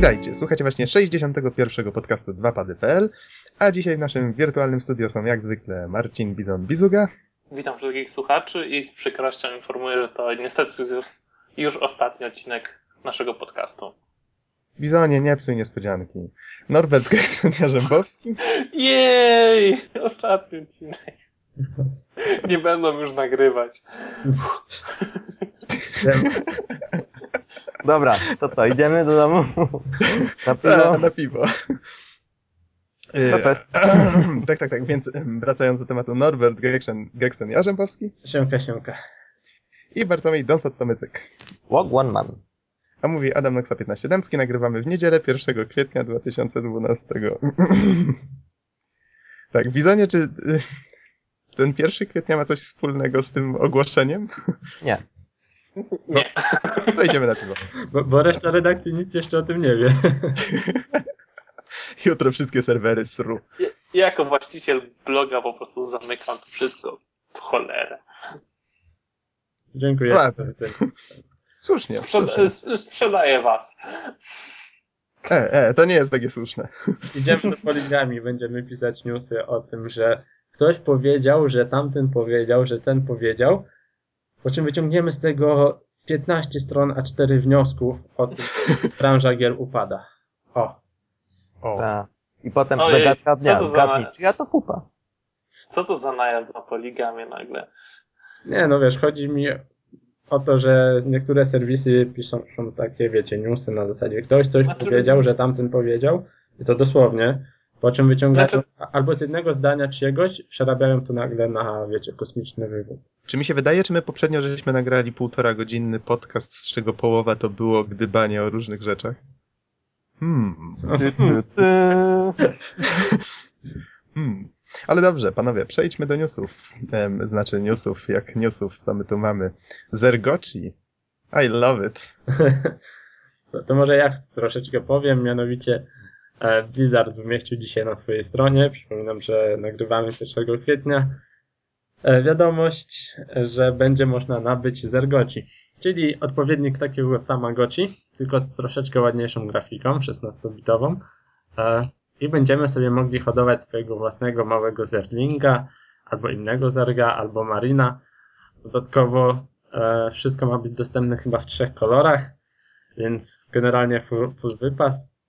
Witajcie, słuchacie właśnie 61. podcastu 2pady.pl, a dzisiaj w naszym wirtualnym studio są jak zwykle Marcin Bizon-Bizuga. Witam wszystkich słuchaczy i z przykrością informuję, że to niestety już, już ostatni odcinek naszego podcastu. Bizonie, nie psuj niespodzianki. Norbert Geksen-Jarzębowski. Jej! Ostatni odcinek. Nie będą już nagrywać. Dobra, to co, idziemy do domu? Na piwo? Ta, na piwo. To też. tak, tak, tak, więc wracając do tematu Norbert Geksen- Geksen-Jarzębowski Siemka, siemka. i Bartłomiej Donsot-Tomycyk. Walk one man. A mówi Adam Noxa 15 Dębski, nagrywamy w niedzielę 1 kwietnia 2012. tak, Bizonie, czy y, ten 1 kwietnia ma coś wspólnego z tym ogłoszeniem? Nie. Nie. To idziemy na piwo. Bo, bo reszta redakcji nic jeszcze o tym nie wie. Jutro wszystkie serwery sru. Ja jako właściciel bloga po prostu zamykam to wszystko w cholerę. Dziękuję. Ten- Słusznie. Sprzeda- słusznie. sprzedaję was. E, e, to nie jest takie słuszne. Idziemy do poligami, będziemy pisać newsy o tym, że ktoś powiedział, że tamten powiedział, że ten powiedział, po czym wyciągniemy z tego 15 stron A4 wniosków o tym, że branża gier upada. O, O. Ta. I potem Ojej, zagadka dnia. to za- Zgadnij, czy ja to pupa. Co to za najazd na poligamie nagle? nie no wiesz, chodzi mi o to, że niektóre serwisy piszą, piszą takie, wiecie, newsy na zasadzie ktoś coś Znaczy- powiedział, że tamten powiedział, i to dosłownie, po czym wyciągają Znaczy- albo z jednego zdania czyjegoś, przerabiają to nagle na, wiecie, kosmiczny wywód. Czy mi się wydaje, czy my poprzednio żeśmy nagrali półtora godzinny podcast, z czego połowa to było gdybanie o różnych rzeczach? Hmm. Hmm. Ale dobrze, panowie, przejdźmy do newsów. Em, znaczy newsów, jak newsów, co my tu mamy. Zergoci. I love it. To, to może ja troszeczkę powiem, mianowicie Blizzard umieścił dzisiaj na swojej stronie, przypominam, że nagrywamy 1 kwietnia, e, wiadomość, że będzie można nabyć Zergoci, czyli odpowiednik takiego Tamagotchi, tylko z troszeczkę ładniejszą grafiką, 16-bitową e, i będziemy sobie mogli hodować swojego własnego małego zerlinga, albo innego zerga, albo marina. Dodatkowo e, wszystko ma być dostępne chyba w trzech kolorach, więc generalnie full, full wypas.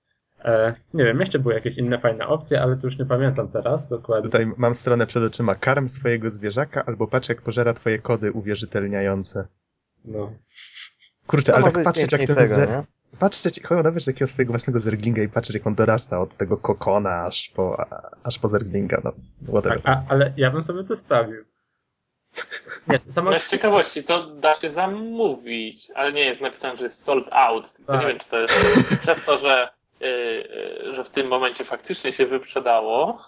E, nie wiem, jeszcze były jakieś inne fajne opcje, ale to już nie pamiętam teraz dokładnie. Tutaj mam stronę przed oczyma. Karm swojego zwierzaka albo patrz jak pożera twoje kody uwierzytelniające. No. Kurczę, Co ale może tak patrzeć jak ten nie? Patrzeć, chodować takiego swojego własnego zerglinga i patrzeć jak on dorasta od tego kokona aż po, aż po zerglinga, no whatever. A, a, ale ja bym sobie to sprawił. Nie, to. No z ciekawości, to da się zamówić, ale nie jest napisane, że jest sold out. Tylko Tak. nie wiem, czy to jest przez to, że, że w tym momencie faktycznie się wyprzedało.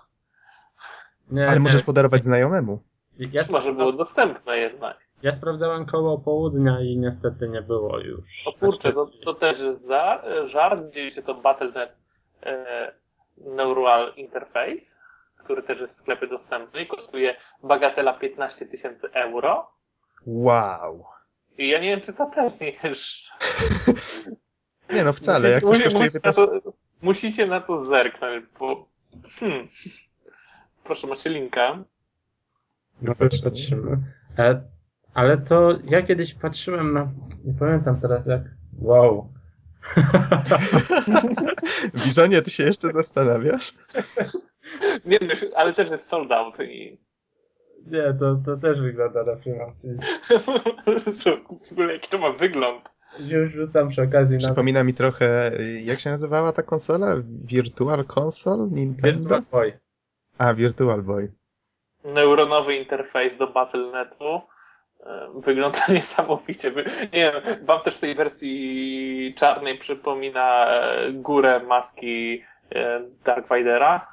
nie, Ale nie. możesz podarować znajomemu. Ja, Może było dostępne jednak. ja sprawdzałem koło południa i niestety nie było już. O kurczę, to, to też jest za, żart. Dzieje się to Battle.net e, Neural Interface, który też jest w sklepie dostępny i kosztuje bagatela 15 tysięcy euro. Wow. I ja nie wiem, czy to też nie jest Nie no wcale, jak coś Musi- kosztuje musi na 15... to, Musicie na to zerknąć, bo... Hmm. Proszę, macie linka. No to patrzymy. E, ale to ja kiedyś patrzyłem na. Nie pamiętam teraz jak. Wow. Bizonie, ty się jeszcze zastanawiasz? Nie wiem, ale też jest sold out i... Nie, to, to też wygląda na prima. w ogóle jaki to ma wygląd. Już rzucam przy okazji na Przypomina mi trochę, jak się nazywała ta konsola? Virtual Console? Nintendo? Virtual Boy. A, Virtual Boy. Neuronowy interfejs do Battle.netu. E, Wygląda niesamowicie. Nie wiem, wam też w tej wersji czarnej przypomina e, górę maski e, Dark Vadera.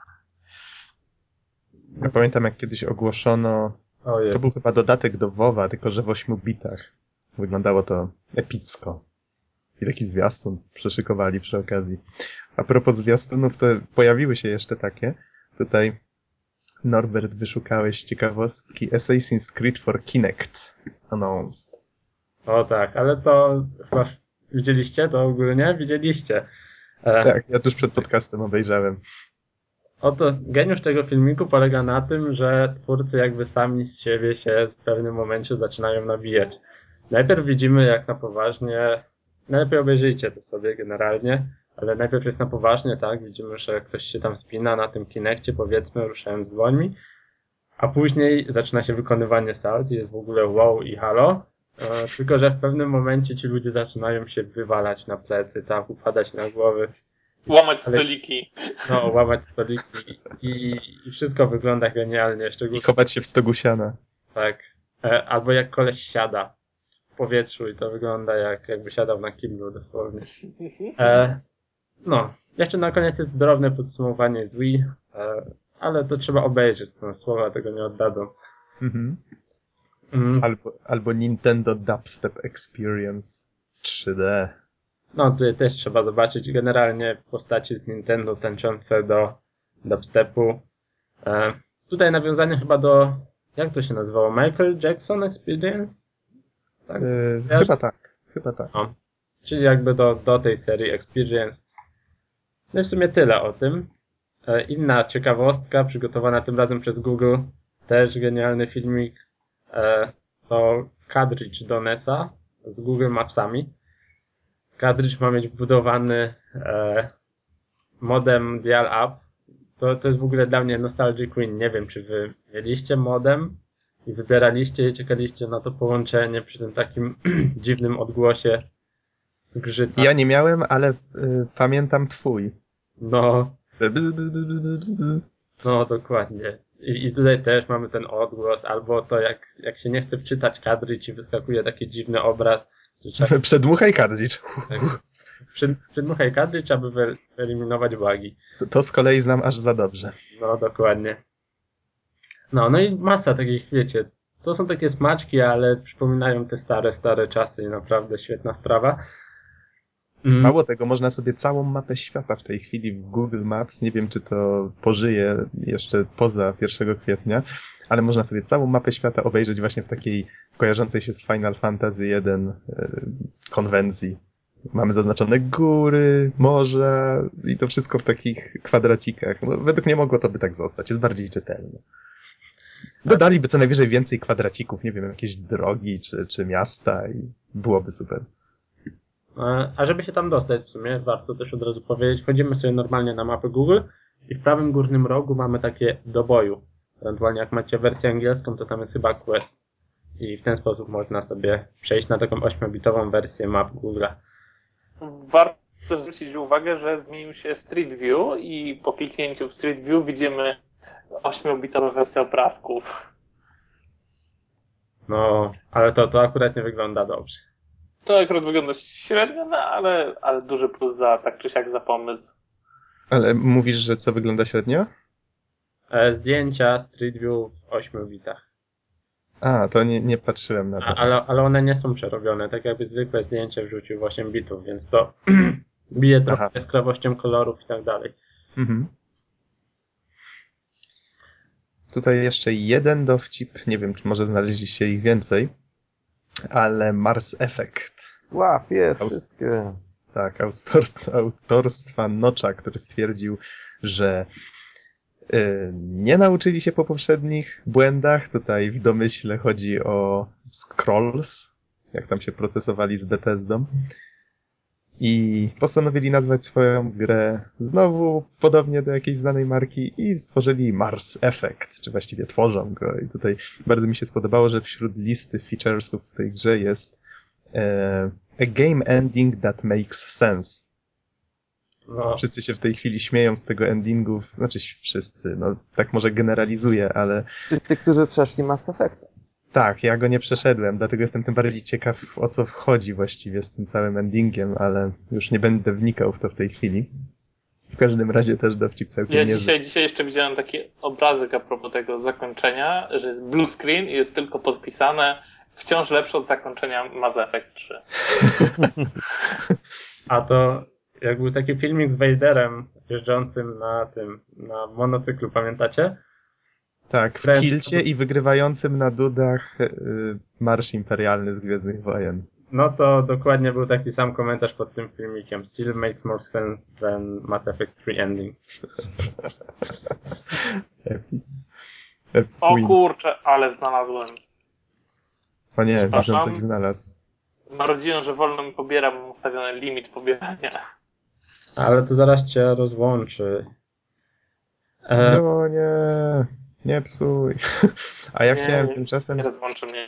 Ja pamiętam, jak kiedyś ogłoszono, O to był chyba dodatek do WoWa, tylko że w 8 bitach. Wyglądało to epicko. I taki zwiastun przeszykowali przy okazji. A propos zwiastunów, to pojawiły się jeszcze takie. Tutaj Norbert, wyszukałeś ciekawostki Assassin's Creed for Kinect announced. O tak, ale to chyba widzieliście to ogólnie? Widzieliście. E, Tak, ja tuż przed podcastem obejrzałem. Oto geniusz tego filmiku polega na tym, że twórcy jakby sami z siebie się w pewnym momencie zaczynają nabijać. Najpierw widzimy jak na poważnie, najlepiej obejrzyjcie to sobie generalnie, ale najpierw jest na poważnie, tak, widzimy, że ktoś się tam spina na tym kinekcie, powiedzmy, ruszając dłońmi, a później zaczyna się wykonywanie salt i jest w ogóle wow i halo, e, tylko że w pewnym momencie ci ludzie zaczynają się wywalać na plecy, tak, upadać na głowy, Łamać Ale- stoliki. no, łamać stoliki i, i wszystko wygląda genialnie, I szczególnie chować się w stogu siana. tak. E, albo jak koleś siada powietrzu i to wygląda jak jakby siadał na kiblu dosłownie. E, no, jeszcze na koniec jest drobne podsumowanie z Wii, e, ale to trzeba obejrzeć, no, słowa tego nie oddadzą. Mhm. Mm, Albo, albo Nintendo Dubstep Experience 3D. no, tutaj też trzeba zobaczyć generalnie postaci z Nintendo tańczące do dubstepu. E, tutaj nawiązanie chyba do, jak to się nazywało, Michael Jackson Experience? Tak? Yy, Ja- chyba tak, chyba tak. No. Czyli jakby do, do tej serii Experience. No i w sumie tyle o tym. E, Inna ciekawostka, przygotowana tym razem przez Google, też genialny filmik, e, to cartridge do NESa z Google Mapsami. Cartridge ma mieć wbudowany e, modem dial-up. To, to jest w ogóle dla mnie Nostalgic Queen. Nie wiem, czy wy mieliście modem i wybieraliście i czekaliście na to połączenie przy tym takim dziwnym odgłosie zgrzyta. Ja nie miałem, ale y, pamiętam twój. No, no dokładnie. I, I tutaj też mamy ten odgłos, albo to jak, jak się nie chce wczytać kadry, ci wyskakuje taki dziwny obraz, trzeba Przedmuchaj kartridż. przy, przydmuchaj kadry, trzeba by wy- wyeliminować bugi. To, to z kolei znam aż za dobrze. No, dokładnie. No, no i masa takich, wiecie, to są takie smaczki, ale przypominają te stare, stare czasy i naprawdę świetna sprawa. Mm, Mało tego, można sobie całą mapę świata w tej chwili w Google Maps, nie wiem czy to pożyje jeszcze poza 1 kwietnia, ale można sobie całą mapę świata obejrzeć właśnie w takiej kojarzącej się z Final Fantasy 1 y, konwencji. Mamy zaznaczone góry, morza i to wszystko w takich kwadracikach. No, według mnie mogło to by tak zostać, jest bardziej czytelne. Dodaliby co najwyżej więcej kwadracików, nie wiem, jakieś drogi czy, czy miasta i byłoby super. E, A żeby się tam dostać, w sumie warto też od razu powiedzieć, wchodzimy sobie normalnie na mapę Google i w prawym górnym rogu mamy takie do boju. Ewentualnie jak macie wersję angielską, to tam jest chyba Quest. I w ten sposób można sobie przejść na taką 8-bitową wersję map Google. Warto zwrócić uwagę, że zmienił się Street View i po kliknięciu w Street View widzimy 8-bitowe wersje obrazków. No, ale to, to akurat nie wygląda dobrze. To akurat wygląda średnio, no ale, ale duży plus za tak czy siak za pomysł. Ale mówisz, że co wygląda średnio? E, Zdjęcia Street View w 8 bitach. A, to nie, nie patrzyłem na A, to. ale, ale one nie są przerobione, tak jakby zwykłe zdjęcie wrzucił w 8 bitów, więc to bije trochę Aha. jaskrawością kolorów i tak dalej. Mhm. Tutaj jeszcze jeden dowcip, nie wiem, czy może znaleźliście ich więcej, ale Mars Effect. Złapie Aus- wszystkie. Tak, autorstwa, autorstwa Nocza, który stwierdził, że y, nie nauczyli się po poprzednich błędach. Tutaj w domyśle chodzi o Scrolls, jak tam się procesowali z Bethesdą. I postanowili nazwać swoją grę znowu podobnie do jakiejś znanej marki i stworzyli Mars Effect, czy właściwie tworzą go. I tutaj bardzo mi się spodobało, że wśród listy featuresów w tej grze jest e, a game ending that makes sense. No, Wszyscy się w tej chwili śmieją z tego endingu, znaczy wszyscy, no tak może generalizuję, ale Wszyscy, którzy przeszli Mass Effect. Tak, ja go nie przeszedłem, dlatego jestem tym bardziej ciekaw o co chodzi właściwie z tym całym endingiem, ale już nie będę wnikał w to w tej chwili. W każdym razie też dowcip całkiem Ja niezły. dzisiaj, dzisiaj jeszcze widziałem taki obrazek a propos tego zakończenia, że jest blue screen i jest tylko podpisane wciąż lepsze od zakończenia Mass Effect 3. a to jak był taki filmik z Vaderem jeżdżącym na tym, na monocyklu, pamiętacie? Tak, w Wręcz- kilcie i wygrywającym na dudach y, Marsz Imperialny z Gwiezdnych Wojen. No to dokładnie był taki sam komentarz pod tym filmikiem. Still makes more sense than Mass Effect 3 ending. Epic O kurczę, ale znalazłem. O nie, widzę coś znalazł. Marudziłem, że wolno mi pobiera, mam ustawiony limit pobierania. Ale to zaraz cię rozłączy. E, O nie, nie psuj. A ja Nie, chciałem nie. tymczasem, rozłączy mnie.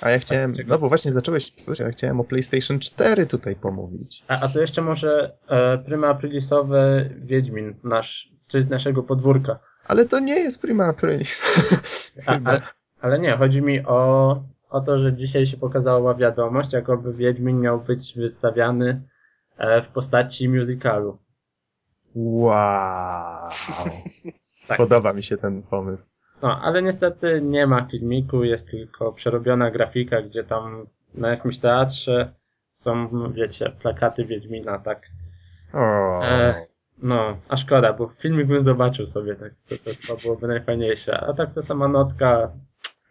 a ja chciałem, no bo właśnie zacząłeś, a ja chciałem o PlayStation 4 tutaj pomówić. a, a to jeszcze może e, Prima Aprilisowy Wiedźmin, nasz, czy z naszego podwórka. Ale to nie jest Prima Aprilis. A, ale, ale nie, chodzi mi o, o to, że dzisiaj się pokazała wiadomość, jakoby Wiedźmin miał być wystawiany e, w postaci musicalu. Wow. Tak. Podoba mi się ten pomysł. No, ale niestety nie ma filmiku, jest tylko przerobiona grafika, gdzie tam na jakimś teatrze są, wiecie, plakaty Wiedźmina, tak. O. E, no, a szkoda, bo filmik bym zobaczył sobie, tak, to, to, to byłoby najfajniejsze. A tak to sama notka,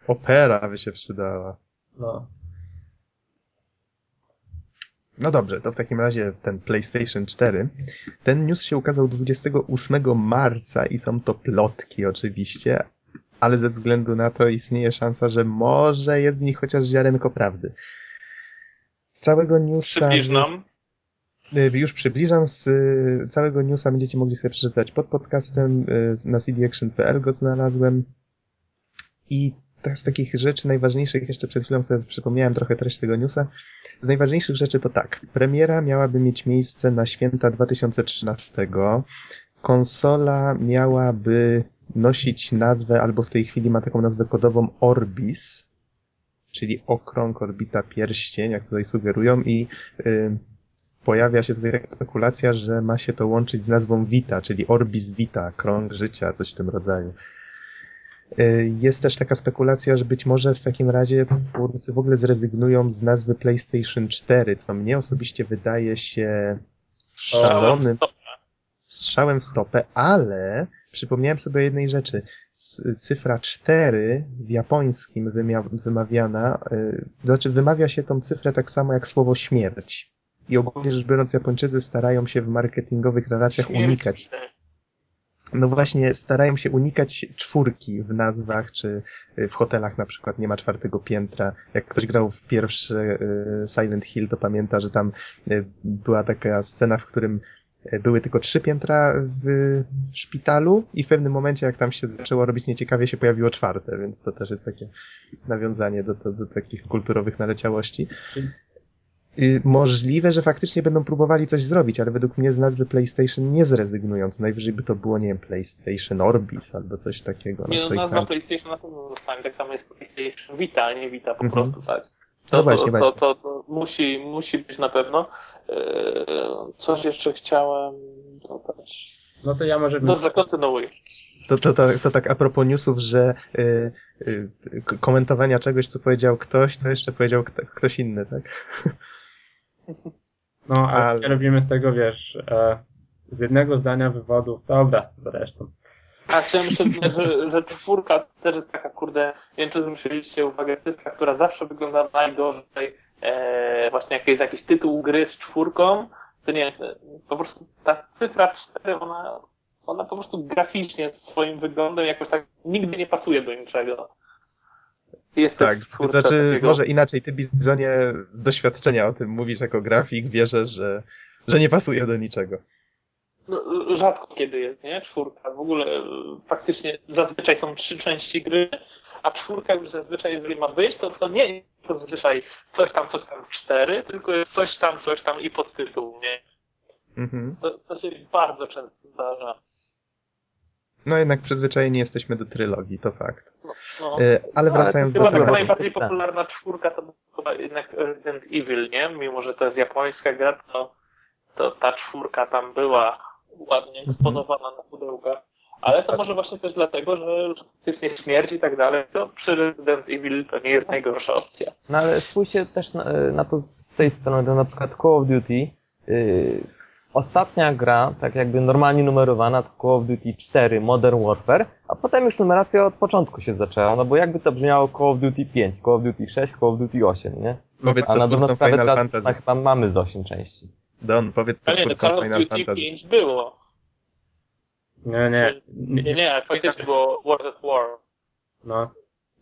Opera by się przydała. no, No dobrze, to w takim razie ten PlayStation 4. Ten news się ukazał 28 marca i są to plotki oczywiście, ale ze względu na to istnieje szansa, że może jest w nich chociaż ziarenko prawdy. Całego newsa... Przybliż nam. Y, Już przybliżam, z y, całego newsa będziecie mogli sobie przeczytać pod podcastem, y, na cdaction.pl go znalazłem. I tak z takich rzeczy najważniejszych, jeszcze przed chwilą sobie przypomniałem trochę treść tego newsa. Z najważniejszych rzeczy to tak, premiera miałaby mieć miejsce na święta 2013. Konsola miałaby nosić nazwę, albo w tej chwili ma taką nazwę kodową Orbis, czyli okrąg, orbita, pierścień, jak tutaj sugerują i y, pojawia się tutaj spekulacja, że ma się to łączyć z nazwą Vita, czyli Orbis Vita, krąg życia, coś w tym rodzaju. Y, Jest też taka spekulacja, że być może w takim razie twórcy w ogóle zrezygnują z nazwy PlayStation 4, co mnie osobiście wydaje się szalonym strzałem w stopę, ale przypomniałem sobie o jednej rzeczy. Cyfra 4 w japońskim wymawiana, y, znaczy wymawia się tą cyfrę tak samo jak słowo śmierć. I ogólnie rzecz biorąc, Japończycy starają się w marketingowych relacjach unikać. No właśnie, starają się unikać czwórki w nazwach, czy y, w hotelach na przykład nie ma czwartego piętra. Jak ktoś grał w pierwszy y, Silent Hill, to pamięta, że tam y, była taka scena, w którym były tylko trzy piętra w szpitalu i w pewnym momencie, jak tam się zaczęło robić nieciekawie, się pojawiło czwarte, więc to też jest takie nawiązanie do, do, do takich kulturowych naleciałości. Czyli- Możliwe, że faktycznie będą próbowali coś zrobić, ale według mnie z nazwy PlayStation nie zrezygnują. Co najwyżej by to było, nie wiem, PlayStation Orbis albo coś takiego. Nie, no, nazwa każdy- PlayStation na pewno zostanie, tak samo jest PlayStation Vita, a nie Vita po Mhm. prostu, tak. No To, właśnie, to, to, właśnie. to, to musi, musi być na pewno. Eee, Coś jeszcze chciałem dodać. no to ja może... Dobrze, kontynuuj. To, to, to, to tak a propos newsów, że y, y, komentowania czegoś, co powiedział ktoś, co jeszcze powiedział kto, ktoś inny, tak? No, ale, robimy z tego, wiesz, e, z jednego zdania wywodów, dobra, zresztą. A chciałem jeszcze że, że czwórka też jest taka, kurde, nie wiem czy zwróciliście uwagę, cyfra, która zawsze wygląda najgorzej, e, właśnie jak jest jakiś tytuł gry z czwórką, to nie, po prostu ta cyfra 4, ona, ona po prostu graficznie swoim wyglądem jakoś tak nigdy nie pasuje do niczego. Tak, czwórce znaczy, takiego- może inaczej, ty Bizonie z doświadczenia o tym mówisz jako grafik, wierzę, że, że nie pasuje do niczego. No, rzadko kiedy jest, nie? Czwórka. W ogóle e, faktycznie zazwyczaj są trzy części gry, a czwórka już zazwyczaj, jeżeli ma być, to, to nie jest to zazwyczaj coś tam, coś tam cztery, tylko jest coś tam, coś tam i podtytuł, nie? Mhm. To, to się bardzo często zdarza. No jednak przyzwyczajeni jesteśmy do trylogii, to fakt. No, no. Y, ale to wracając jest do Chyba dobra taka tego... najbardziej Tak. popularna czwórka to chyba jednak Resident Evil, nie? Mimo, że to jest japońska gra, to, to ta czwórka tam była ładnie eksponowana na pudełkach. Ale to może właśnie też dlatego, że że faktycznie śmierć i tak dalej, to przy Resident Evil to nie jest najgorsza opcja. No ale spójrzcie też na, na to z, z tej strony, to na przykład Call of Duty. Yy, ostatnia gra, tak jakby normalnie numerowana, to Call of Duty 4 Modern Warfare, a potem już numeracja od początku się zaczęła, no bo jakby to brzmiało Call of Duty 5, Call of Duty 6, Call of Duty 8, nie? Powiedz A co na dobrą twórcą sprawę Final teraz Fantasy. chyba mamy z 8 części. Don, powiedz co no twórcą Call of Final Duty Fantasy. 5 było. Nie, nie. Nie, nie. nie, faktycznie było World at War. No.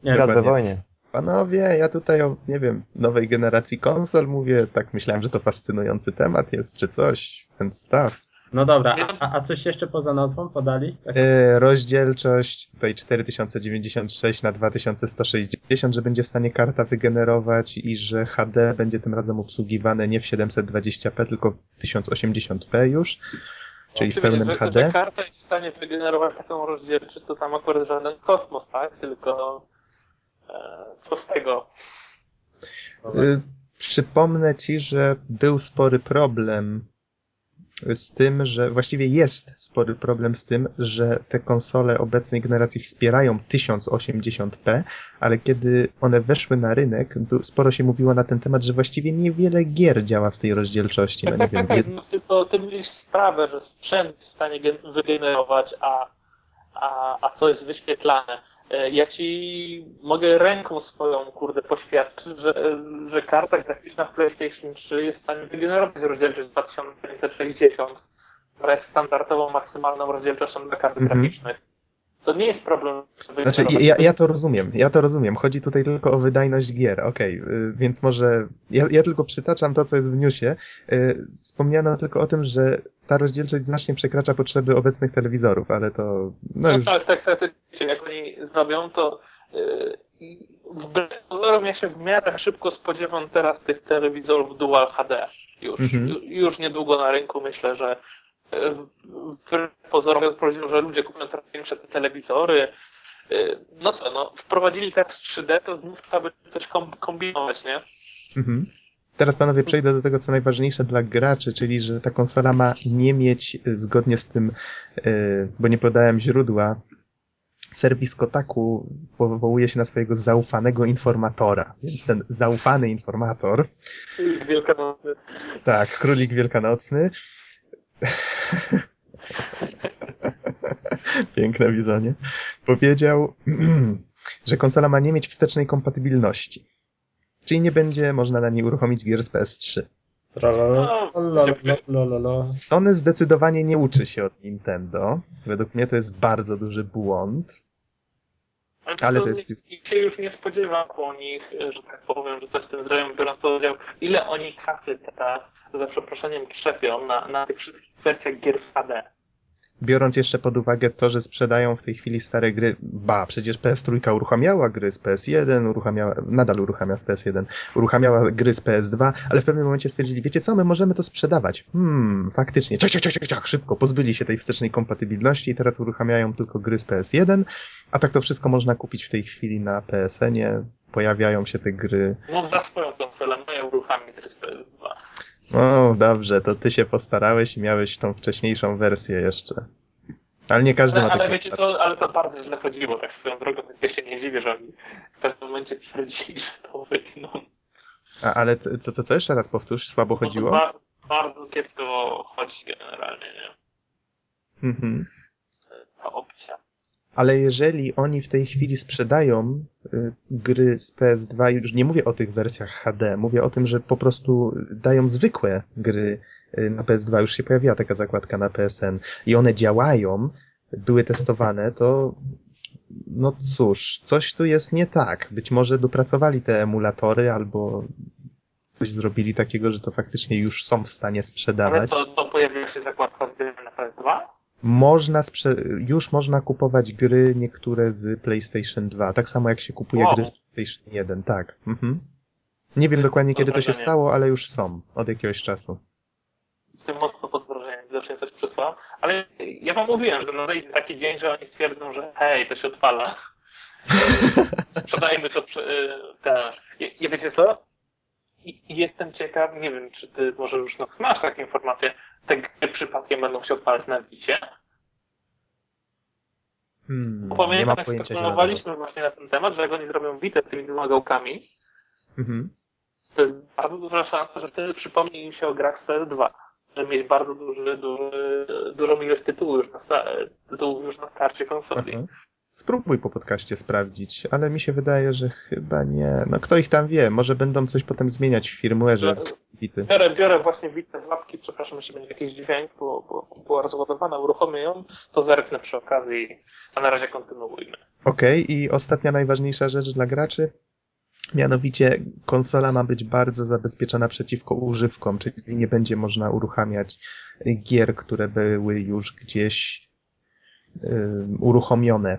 Nie, Świat we wojnie. Panowie, ja tutaj o, nie wiem, nowej generacji konsol mówię, tak myślałem, że to fascynujący temat jest, czy coś, ten staw. no dobra, a, a coś jeszcze poza nazwą podali? Tak. E, rozdzielczość tutaj 4096 na 2160, że będzie w stanie karta wygenerować i że HD będzie tym razem obsługiwane nie w 720p, tylko w 1080p już, czyli w pełnym że, HD. Że karta jest w stanie wygenerować taką rozdzielczość, to tam akurat żaden kosmos, tak? Tylko co z tego? Y, Przypomnę ci, że był spory problem z tym, że właściwie jest spory problem z tym, że te konsole obecnej generacji wspierają 1080p, ale kiedy one weszły na rynek, sporo się mówiło na ten temat, że właściwie niewiele gier działa w tej rozdzielczości. No Tak, nie tak, wiem, tak, jed- tak. No, tylko ty mieliś sprawę, że sprzęt jest w stanie gen- wygenerować, a, a, a co jest wyświetlane. E, Ja ci mogę ręką swoją, kurde, poświadczyć, że, że karta graficzna w PlayStation 3 jest w stanie wygenerować rozdzielczość 2560, która jest standardową maksymalną rozdzielczością dla kart Mhm. graficznych. To nie jest problem. Znaczy, ja, ja to rozumiem, ja to rozumiem. Chodzi tutaj tylko o wydajność gier, okej, y, więc może ja, ja tylko przytaczam to, co jest w newsie. Y, Wspomniano tylko o tym, że ta rozdzielczość znacznie przekracza potrzeby obecnych telewizorów, ale to no No już tak, tak, tak. Jak oni zrobią, to i wbrew pozorom ja się w miarę szybko spodziewam teraz tych telewizorów Dual HD. Już, Mhm. ju- już niedługo na rynku myślę, że pozorom powiedział, że ludzie kupują coraz większe te telewizory. Yy, No co, no wprowadzili teraz 3D, to znów trzeba by coś kom- kombinować, nie? Mhm. Teraz panowie przejdę do tego, co najważniejsze dla graczy, czyli że ta konsola ma nie mieć y, zgodnie z tym, y, bo nie podałem źródła, serwis Kotaku powołuje się na swojego zaufanego informatora. Więc ten zaufany informator, Wielkanocy. tak, królik wielkanocny, piękne widzenie, powiedział, że konsola ma nie mieć wstecznej kompatybilności. Czyli nie będzie można na niej uruchomić gier z PS3. Trolololololololo. Sony zdecydowanie nie uczy się od Nintendo. Według mnie to jest bardzo duży błąd. Ale to jest- I się już nie spodziewam po nich, że tak powiem, że coś z tym zrobią, biorąc pod uwagę, ile oni kasy teraz, za przeproszeniem, trzepią na, na tych wszystkich wersjach gier HD. Biorąc jeszcze pod uwagę to, że sprzedają w tej chwili stare gry, ba, przecież PS3 uruchamiała gry z PS1, uruchamiała, nadal uruchamia z PS1, uruchamiała gry z PS2, ale w pewnym momencie stwierdzili, wiecie co, my możemy to sprzedawać. Hmm, faktycznie, ciach, ciach, ciach, ciach, szybko, pozbyli się tej wstecznej kompatybilności i teraz uruchamiają tylko gry z PS1, a tak to wszystko można kupić w tej chwili na PSN-ie, pojawiają się te gry. No za swoją konsolę, moja uruchami gry z PS2. O, dobrze, to ty się postarałeś i miałeś tą wcześniejszą wersję jeszcze. Ale nie każdy Ale, ma ale taki wiecie co, ale to bardzo źle chodziło, tak swoją drogą, więc ja się nie dziwię, że oni w pewnym momencie twierdzili, że to wytną. A, ale co, co, co jeszcze raz powtórz? Słabo chodziło? ba- bardzo kiepsko chodzi generalnie, nie? Mhm. Ta opcja. Ale jeżeli oni w tej chwili sprzedają y, gry z PS2, już nie mówię o tych wersjach HD, mówię o tym, że po prostu dają zwykłe gry y, na PS2, już się pojawiła taka zakładka na PSN i one działają, były testowane, to no cóż, coś tu jest nie tak. Być może dopracowali te emulatory albo coś zrobili takiego, że to faktycznie już są w stanie Ale sprzedawać. to, to pojawiła się zakładka z grami na PS2? Można już można kupować gry niektóre z PlayStation 2, tak samo jak się kupuje Wow. gry z PlayStation 1, tak. Mhm. Nie wiem dokładnie kiedy to się stało, ale już są od jakiegoś czasu. Jestem mocno pod wrażeniem, widocznie coś przysłał, ale ja wam mówiłem, że nadejdzie taki dzień, że oni stwierdzą, że hej, to się odpala. Sprzedajmy to y, ten. Ja, ja wiecie co? I jestem ciekaw, nie wiem, czy ty może już no, masz takie informacje, te gry przypadkiem będą się odpalać na Wicie? Hmm, pamiętam, jak spekulowaliśmy właśnie na ten temat, że jak oni zrobią Witę tymi wymagałkami, Mhm. to jest bardzo duża szansa, że wtedy przypomni im się o grach z PS2. Że mieć bardzo duży, duży, dużą ilość tytułów już na, sta- tytułów już na starcie konsoli. Mhm. Spróbuj po podcaście sprawdzić, ale mi się wydaje, że chyba nie. No kto ich tam wie, może będą coś potem zmieniać w firmware'ze Wity. Biorę, biorę właśnie Witę w łapki, przepraszam, jeśli będzie jakiś dźwięk, bo, bo była rozładowana, uruchomię ją, to zerknę przy okazji, a na razie kontynuujmy. Okej, i ostatnia najważniejsza rzecz dla graczy. Mianowicie konsola ma być bardzo zabezpieczona przeciwko używkom, czyli nie będzie można uruchamiać gier, które były już gdzieś y, uruchomione.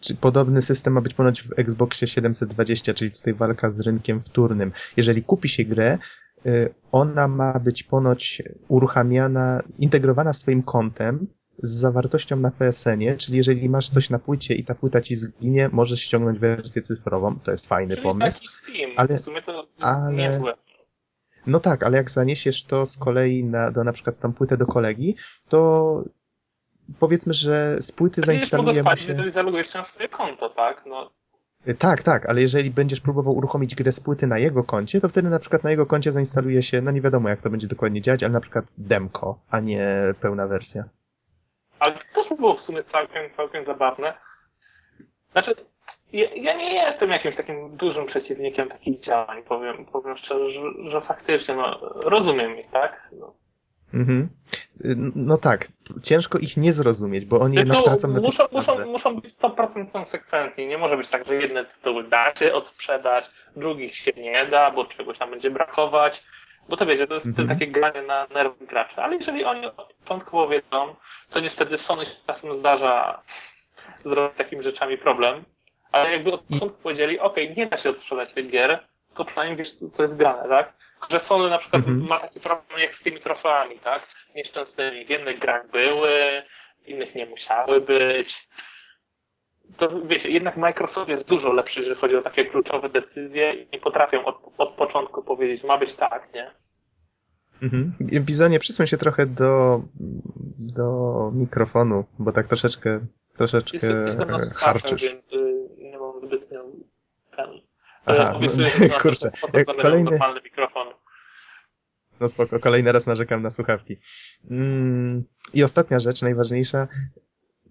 Czy podobny system ma być ponoć w Xboxie 720, czyli tutaj walka z rynkiem wtórnym. Jeżeli kupi się grę, y, ona ma być ponoć uruchamiana, integrowana z twoim kontem, z zawartością na PSN-ie, czyli jeżeli masz coś na płycie i ta płyta ci zginie, możesz ściągnąć wersję cyfrową. To jest fajny Czyli pomysł. taki Steam, ale- w sumie to ale- niezłe. No tak, ale jak zaniesiesz to z kolei na, do na przykład tą płytę do kolegi, to powiedzmy, że z płyty mogło zainstaluje mu się... jeżeli zalogujesz się na swoje konto, tak? No, Tak, tak, ale jeżeli będziesz próbował uruchomić grę z płyty na jego koncie, to wtedy na przykład na jego koncie zainstaluje się, no nie wiadomo jak to będzie dokładnie działać, ale na przykład demko, a nie pełna wersja. ale to też by było w sumie całkiem, całkiem zabawne. Znaczy, ja, ja nie jestem jakimś takim dużym przeciwnikiem takich działań, powiem, powiem szczerze, że, że faktycznie, no, rozumiem ich, tak? No. Mhm. Y, No tak, ciężko ich nie zrozumieć, bo oni jednak tracą na muszą, muszą, muszą być 100% konsekwentni. Nie może być tak, że jedne tytuły da się odsprzedać, drugich się nie da, bo czegoś tam będzie brakować. Bo to wiecie, to jest Mhm. takie granie na nerwy graczy. Ale jeżeli oni od początku powiedzą, co niestety Sony się czasem zdarza zrobić z takimi rzeczami problem, ale jakby od I- początku powiedzieli, okej, nie da się odsprzedać tych gier, to przynajmniej wiesz, co- co jest grane, tak? Że Sony na przykład Mhm. ma taki problem jak z tymi trofeami, tak? Nieszczęsnymi. W jednych grach były, w innych nie musiały być. To wiecie, jednak Microsoft jest dużo lepszy, jeżeli chodzi o takie kluczowe decyzje i nie potrafią od, od początku powiedzieć, ma być tak, nie? Mhm. Bizonie, przysuń się trochę do, do mikrofonu, bo tak troszeczkę, troszeczkę Jestem, jestem harczysz. więc y, nie mam zbytnio ten... Aha, e, obiecuję, że na kurczę, jak kolejny- normalny mikrofon. No spoko, kolejny raz narzekam na słuchawki. Mm, I ostatnia rzecz, najważniejsza,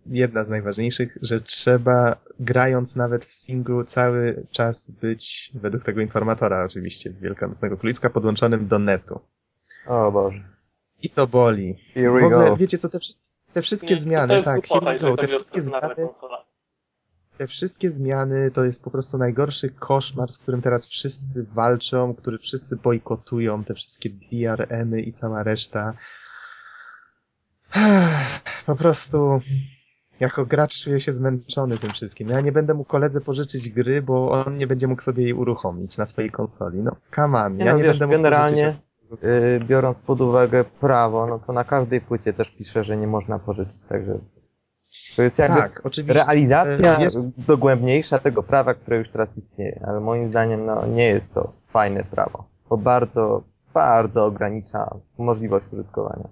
jedna z najważniejszych, że trzeba, grając nawet w singlu, cały czas być, według tego informatora oczywiście, Wielkanocnego Królicka, podłączonym do netu. O Boże. I to boli. Here W we ogóle, go. wiecie co, te wszystkie, te wszystkie Nie, zmiany, to jest tak, głupota, go, te wszystkie zmiany, konsole. Te wszystkie zmiany to jest po prostu najgorszy koszmar, z którym teraz wszyscy walczą, który wszyscy bojkotują, te wszystkie DRM-y i cała reszta. Po prostu jako gracz czuję się zmęczony tym wszystkim. Ja nie będę mógł koledze pożyczyć gry, bo on nie będzie mógł sobie jej uruchomić na swojej konsoli. No, come on, Nie ja no, nie wiesz, będę mógł generalnie pożyczyć. biorąc pod uwagę prawo, no to na każdej płycie też pisze, że nie można pożyczyć, także to jest jakby Tak, oczywiście. realizacja E, jest- dogłębniejsza tego prawa, które już teraz istnieje, ale moim zdaniem no, nie jest to fajne prawo, bo bardzo, bardzo ogranicza możliwość użytkowania.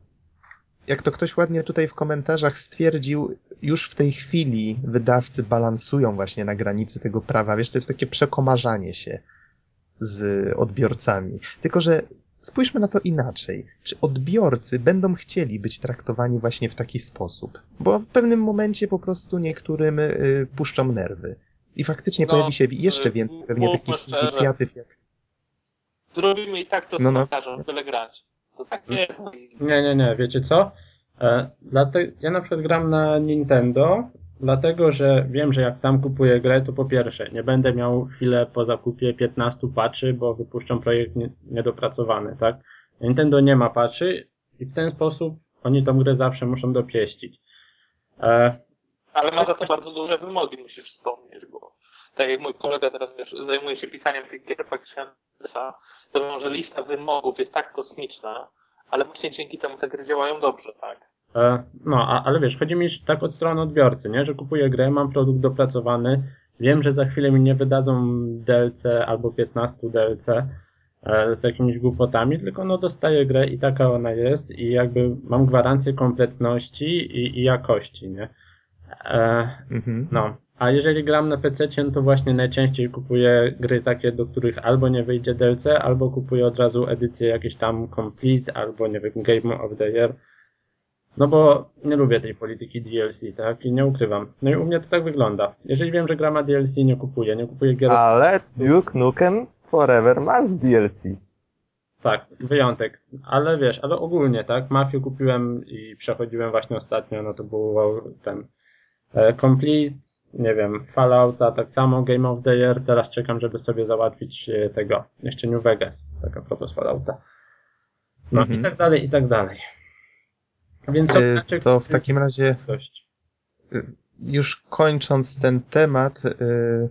jak to ktoś ładnie tutaj w komentarzach stwierdził, już w tej chwili wydawcy balansują właśnie na granicy tego prawa. Wiesz, to jest takie przekomarzanie się z odbiorcami. Tylko, że spójrzmy na to inaczej. Czy odbiorcy będą chcieli być traktowani właśnie w taki sposób? Bo w pewnym momencie po prostu niektórym y, puszczą nerwy. I faktycznie No, pojawi się jeszcze y, więcej pewnie takich szczerze. inicjatyw jak Zrobimy i tak to No, no, byle grać. To tak nie jest. Nie, nie, nie, wiecie co? E, ja na przykład gram na Nintendo, dlatego że wiem, że jak tam kupuję grę, to po pierwsze, nie będę miał chwilę po zakupie 15 patchy, bo wypuszczą projekt nie, niedopracowany, tak? Nintendo nie ma patchy i w ten sposób oni tą grę zawsze muszą dopieścić. E, Ale ma za to bardzo duże wymogi, musisz wspomnieć, bo tak jak mój kolega teraz wiesz, zajmuje się pisaniem tych gier faktycznie, to wiem, że lista wymogów jest tak kosmiczna, ale właśnie dzięki temu te gry działają dobrze, tak? E, No, a, ale wiesz, chodzi mi tak od strony odbiorcy, nie? Że kupuję grę, mam produkt dopracowany, wiem, że za chwilę mi nie wydadzą DLC albo 15 DLC e, z jakimiś głupotami, tylko no dostaję grę i taka ona jest i jakby mam gwarancję kompletności i, i jakości, nie? E, Mhm. no, a jeżeli gram na PC, to właśnie najczęściej kupuję gry takie, do których albo nie wyjdzie DLC, albo kupuję od razu edycję jakieś tam Complete, albo nie wiem, Game of the Year. No bo nie lubię tej polityki DLC, tak? I nie ukrywam. No i u mnie to tak wygląda. Jeżeli wiem, że gra ma DLC, nie kupuję. Nie kupuję gier. Ale Duke Nukem Forever ma z DLC. Tak, wyjątek. Ale wiesz, ale ogólnie, tak? Mafię kupiłem i przechodziłem właśnie ostatnio, no to był ten e, Complete, nie wiem, Fallouta, tak samo, Game of the Year. Teraz czekam, żeby sobie załatwić e, tego, jeszcze New Vegas, tak a propos Fallouta. No Mhm. i tak dalej, i tak dalej. Więc Y, znaczy, To w takim razie dość. już kończąc ten temat, y,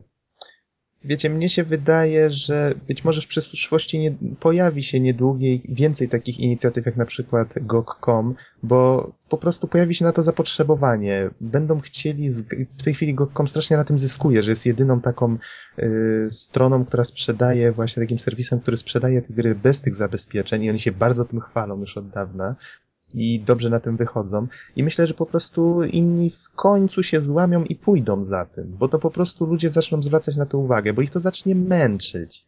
wiecie, mnie się wydaje, że być może w przyszłości nie, pojawi się niedługiej więcej takich inicjatyw jak na przykład GOG.com, bo po prostu pojawi się na to zapotrzebowanie. Będą chcieli, w tej chwili GOG.com strasznie na tym zyskuje, że jest jedyną taką y, stroną, która sprzedaje, właśnie takim serwisem, który sprzedaje te gry bez tych zabezpieczeń i oni się bardzo tym chwalą już od dawna i dobrze na tym wychodzą. I myślę, że po prostu inni w końcu się złamią i pójdą za tym, bo to po prostu ludzie zaczną zwracać na to uwagę, bo ich to zacznie męczyć.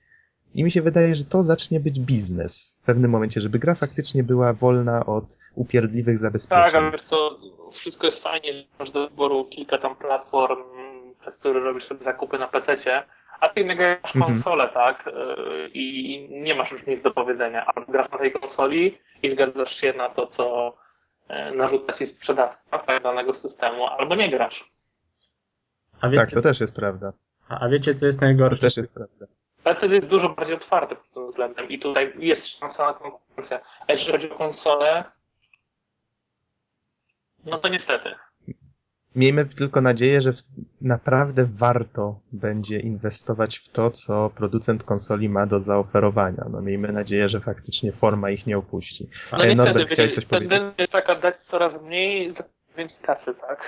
I mi się wydaje, że to zacznie być biznes w pewnym momencie, żeby gra faktycznie była wolna od upierdliwych zabezpieczeń. Tak, ale wiesz co, wszystko jest fajnie, że masz do wyboru kilka tam platform, przez które robisz sobie zakupy na PC-cie, a ty innego masz Mhm. konsolę, tak? Yy, I nie masz już nic do powiedzenia. Albo grasz na tej konsoli i zgadzasz się na to, co yy, narzuca ci sprzedawca tak, danego systemu, albo nie grasz. A wiecie, Tak, to też jest prawda. a a wiecie, co jest To najgorsze? też jest prawda. PC jest dużo bardziej otwarty pod tym względem i tutaj jest szansa na konkurencję. A jeżeli chodzi o konsolę, no to niestety. Miejmy tylko nadzieję, że w- naprawdę warto będzie inwestować w to, co producent konsoli ma do zaoferowania. No miejmy nadzieję, że faktycznie forma ich nie opuści. No E, niestety, Norbert, chciałeś coś powiedzieć? taka dać coraz mniej, za więcej kasy, tak?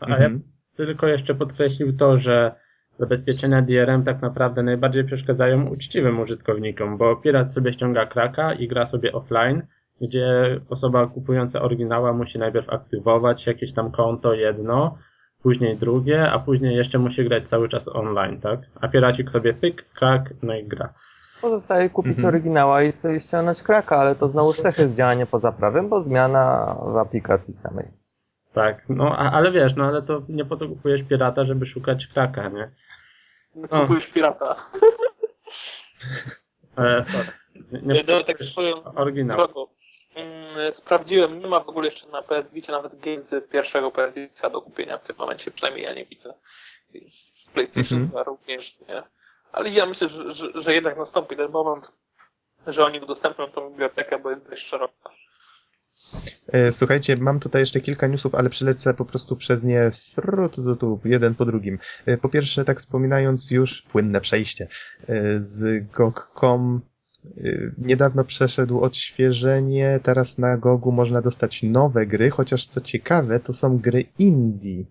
A ja Mhm. tylko jeszcze podkreślił to, że zabezpieczenia DRM tak naprawdę najbardziej przeszkadzają uczciwym użytkownikom, bo pirat sobie ściąga kraka i gra sobie offline, gdzie osoba kupująca oryginała musi najpierw aktywować jakieś tam konto jedno, później drugie, a później jeszcze musi grać cały czas online, tak? A piracik sobie pyk, krak, no i gra. Pozostaje kupić Mhm. oryginała i sobie ściągnąć kraka, ale to znowuż też jest działanie poza prawem, bo zmiana w aplikacji samej. Tak, no a, ale wiesz, no ale to nie po to kupujesz pirata, żeby szukać kraka, nie? O. Kupujesz pirata. E, sorry. Nie, nie Nie, tak swoją oryginał. drogą. Mm, Sprawdziłem, nie ma w ogóle jeszcze na PS Vicie nawet gier z pierwszego PS Vita do kupienia w tym momencie, przynajmniej ja nie widzę. Z PlayStation Mhm. 2 również nie. Ale ja myślę, że, że, że jednak nastąpi ten moment, że oni udostępnią tą bibliotekę, bo jest dość szeroka. E, Słuchajcie, mam tutaj jeszcze kilka newsów, ale przylecę po prostu przez nie jeden po drugim. E, Po pierwsze, tak wspominając już, płynne przejście e, z GOG.com niedawno przeszedł odświeżenie, teraz na GOGu można dostać nowe gry, chociaż co ciekawe, to są gry indie.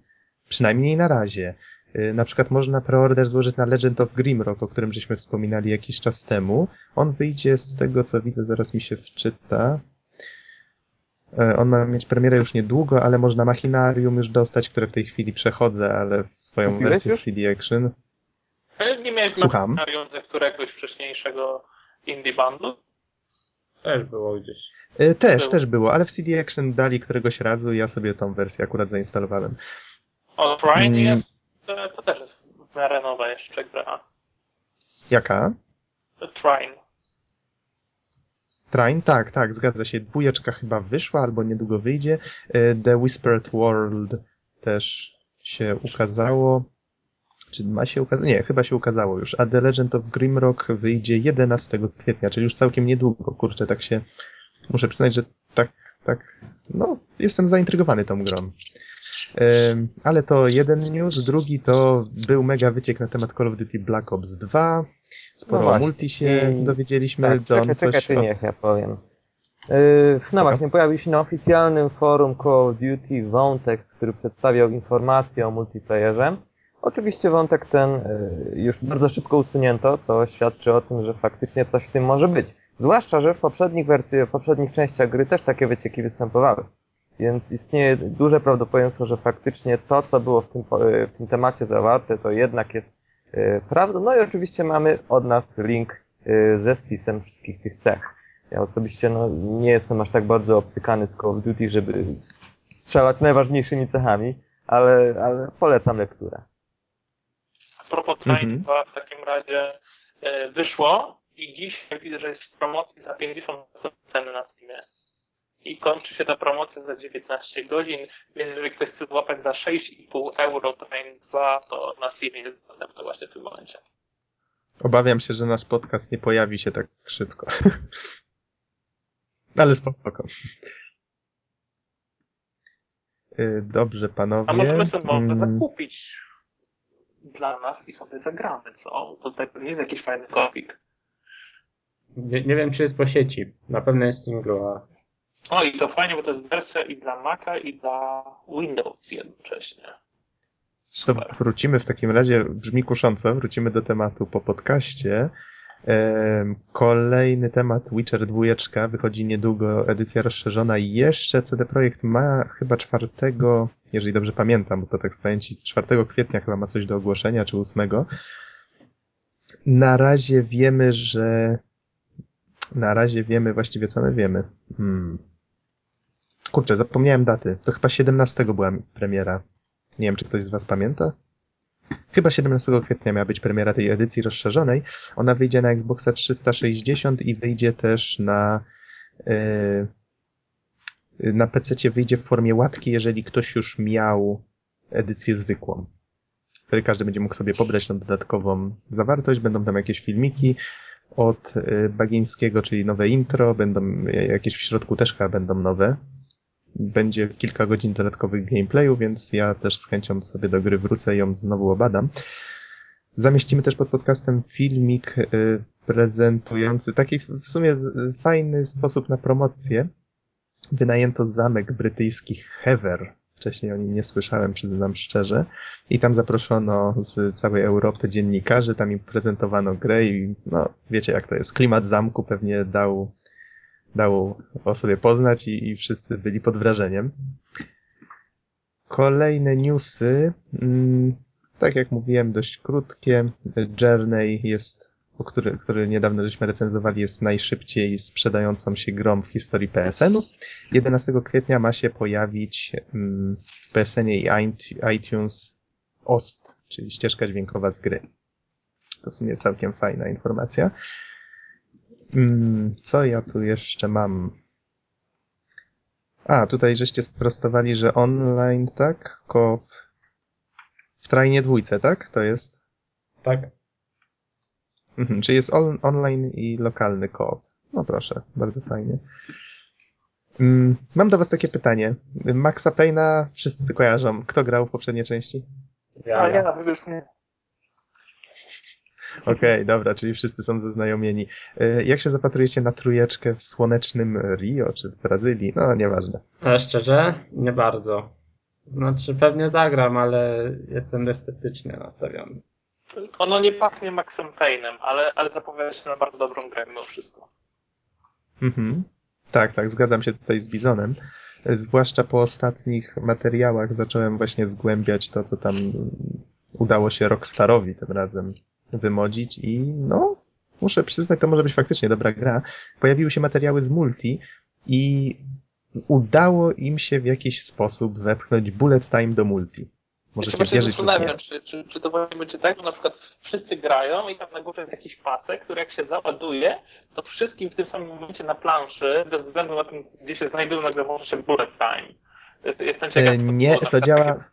Przynajmniej na razie. E, Na przykład można preorder złożyć na Legend of Grimrock, o którym żeśmy wspominali jakiś czas temu. On wyjdzie z tego, co widzę, zaraz mi się wczyta. E, On ma mieć premierę już niedługo, ale można Machinarium już dostać, które w tej chwili przechodzę, ale w swoją Kupiłeś wersję już? CD Action. Ale nie miałeś Słucham? machinarium ze któregoś wcześniejszego indie bandu? Też było gdzieś. E, Też, Był. też było, ale w CD Action dali któregoś razu i ja sobie tą wersję akurat zainstalowałem. O, Trine Mm. jest, e, to też jest w miarę nowa jeszcze gra. Jaka? Trine. Train? Tak, tak, zgadza się. Dwójeczka chyba wyszła, albo niedługo wyjdzie. E, The Whispered World też się ukazało. Czy ma się ukazać? Nie, chyba się ukazało już. A The Legend of Grimrock wyjdzie 11 kwietnia, czyli już całkiem niedługo. Kurczę, tak się muszę przyznać, że tak, tak, no, jestem zaintrygowany tą grą. Ale to jeden news, drugi to był mega wyciek na temat Call of Duty Black Ops 2. Sporo No o multi się I- dowiedzieliśmy. Tak, Don, czekaj, czekaj, ty od- niech ja powiem. Yy, no właśnie, pojawił się na oficjalnym forum Call of Duty wątek, który przedstawiał informacje o multiplayerze. Oczywiście wątek ten yy, już bardzo szybko usunięto, co świadczy o tym, że faktycznie coś w tym może być. Zwłaszcza, że w poprzednich wersjach, w poprzednich częściach gry też takie wycieki występowały. Więc istnieje duże prawdopodobieństwo, że faktycznie to, co było w tym, yy, w tym temacie zawarte, to jednak jest yy, prawdą. No i oczywiście mamy od nas link ze spisem wszystkich tych cech. Ja osobiście no, nie jestem aż tak bardzo obcykany z Call of Duty, żeby strzelać najważniejszymi cechami, ale, ale polecam lekturę. Propos Mhm. Trainba w takim razie e, wyszło i dziś widzę, że jest w promocji za 50% ceny na Steamie. I kończy się ta promocja za 19 godzin, więc jeżeli ktoś chce złapać za 6,5 euro Train 2, to na Steamie jest dostępny właśnie w tym momencie. Obawiam się, że nasz podcast nie pojawi się tak szybko. Ale spoko. Y, Dobrze, panowie. A możemy sobie może Mm, zakupić dla nas i sobie zagramy, co? Tutaj pewnie jest jakiś fajny kopik. Nie, nie wiem, czy jest po sieci. Na pewno jest singlowa. O i to fajnie, bo to jest wersja i dla Maca, i dla Windows jednocześnie. To Super. wrócimy w takim razie, brzmi kusząco, wrócimy do tematu po podcaście. Kolejny temat Witcher 2 wychodzi niedługo, edycja rozszerzona i jeszcze CD Projekt ma chyba 4, jeżeli dobrze pamiętam, bo to tak z pamięci 4 kwietnia chyba ma coś do ogłoszenia, czy 8. Na razie wiemy, że na razie wiemy właściwie co my wiemy. Hmm. Kurczę, zapomniałem daty. To chyba 17 była premiera. Nie wiem, czy ktoś z Was pamięta? Chyba 17 kwietnia miała być premiera tej edycji rozszerzonej. Ona wyjdzie na Xboxa 360 i wyjdzie też na yy, na PC wyjdzie w formie łatki, jeżeli ktoś już miał edycję zwykłą. Wtedy każdy będzie mógł sobie pobrać tą dodatkową zawartość, będą tam jakieś filmiki od yy, Bagińskiego, czyli nowe intro, będą jakieś w środku też chyba będą nowe, będzie kilka godzin dodatkowych gameplayu, więc ja też z chęcią sobie do gry wrócę i ją znowu obadam. Zamieścimy też pod podcastem filmik y, prezentujący taki w sumie fajny sposób na promocję. Wynajęto zamek brytyjski Hever. Wcześniej o nim nie słyszałem, przyznam szczerze. I tam zaproszono z całej Europy dziennikarzy, tam im prezentowano grę i no, wiecie jak to jest. Klimat zamku pewnie dał dało o sobie poznać i, i wszyscy byli pod wrażeniem. Kolejne newsy, mm, tak jak mówiłem, dość krótkie. Journey jest, który, który niedawno żeśmy recenzowali, jest najszybciej sprzedającą się grą w historii PSN-u. 11 kwietnia ma się pojawić mm, w PSN-ie i iT- iTunes OST, czyli ścieżka dźwiękowa z gry. To w sumie całkiem fajna informacja. Mm, Co ja tu jeszcze mam? A, tutaj żeście sprostowali, że online, tak? Koop w trajnie dwójce, tak? To jest? Tak? Mhm, czyli jest on, online i lokalny koop. No proszę, bardzo fajnie. Mm, Mam do was takie pytanie. Maxa Payne'a wszyscy kojarzą. Kto grał w poprzedniej części? A ja, wybierz mnie. Okej, dobra, czyli wszyscy są zaznajomieni. Y, Jak się zapatrujecie na trójeczkę w słonecznym Rio czy w Brazylii? No, nieważne. Ale szczerze, nie bardzo. Znaczy, pewnie zagram, ale jestem dość sceptycznie nastawiony. Ono nie pachnie Maxem Payne'em, ale, ale zapowiada się na bardzo dobrą grę mimo wszystko. Mhm. Tak, tak, zgadzam się tutaj z Bizonem. Zwłaszcza po ostatnich materiałach zacząłem właśnie zgłębiać to, co tam udało się Rockstarowi tym razem wymodzić i no, muszę przyznać, to może być faktycznie dobra gra. Pojawiły się materiały z multi i udało im się w jakiś sposób wepchnąć bullet time do multi. Możecie właśnie wierzyć zastanawiam, czy, czy, czy to właśnie będzie tak, że na przykład wszyscy grają i tam na górze jest jakiś pasek, który jak się załaduje, to wszystkim w tym samym momencie na planszy, bez względu na tym, gdzie się znajdują, nagle włączy się bullet time. Jestem ciekaw, E, czy nie, to przykład działa-.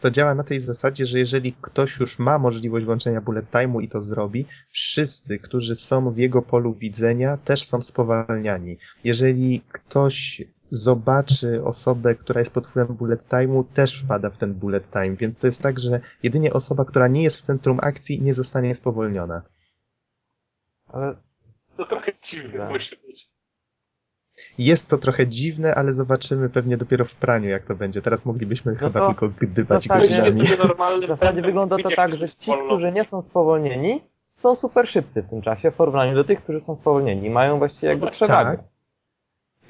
To działa na tej zasadzie, że jeżeli ktoś już ma możliwość włączenia bullet time'u i to zrobi, wszyscy, którzy są w jego polu widzenia, też są spowalniani. Jeżeli ktoś zobaczy osobę, która jest pod wpływem bullet time'u, też wpada w ten bullet time, więc to jest tak, że jedynie osoba, która nie jest w centrum akcji, nie zostanie spowolniona. Ale To trochę dziwne Tak. musi być. Jest to trochę dziwne, ale zobaczymy pewnie dopiero w praniu, jak to będzie. Teraz moglibyśmy chyba to tylko gdybać zasadzie- godzinami. W zasadzie wygląda to tak, że ci, którzy nie są spowolnieni, są super szybcy w tym czasie w porównaniu do tych, którzy są spowolnieni. Mają właściwie jakby No przewagę. Tak.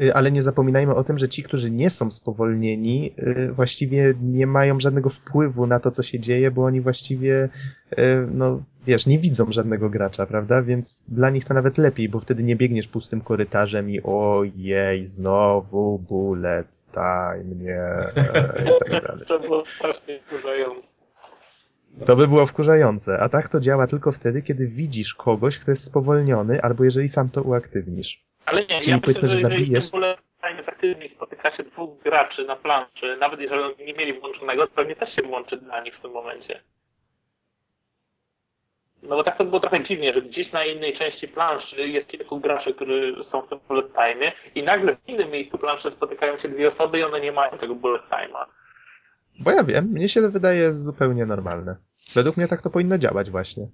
Y, Ale nie zapominajmy o tym, że ci, którzy nie są spowolnieni, y, właściwie nie mają żadnego wpływu na to, co się dzieje, bo oni właściwie, y, no wiesz, nie widzą żadnego gracza, prawda? Więc dla nich to nawet lepiej, bo wtedy nie biegniesz pustym korytarzem i ojej, znowu bullet time, nie, i tak dalej. To było strasznie wkurzające. To by było wkurzające, a tak to działa tylko wtedy, kiedy widzisz kogoś, kto jest spowolniony, albo jeżeli sam to uaktywnisz. Ale nie, Czyli ja myślę, że że zabijesz- w ogóle jest aktywny i spotyka się dwóch graczy na planszy, nawet jeżeli oni nie mieli włączonego, to pewnie też się włączy dla nich w tym momencie. No bo tak to było trochę dziwnie, że gdzieś na innej części planszy jest kilku graczy, którzy są w tym bullet time i nagle w innym miejscu planszy spotykają się dwie osoby i one nie mają tego bullet time'a. Bo ja wiem, mnie się to wydaje zupełnie normalne. Według mnie tak to powinno działać właśnie.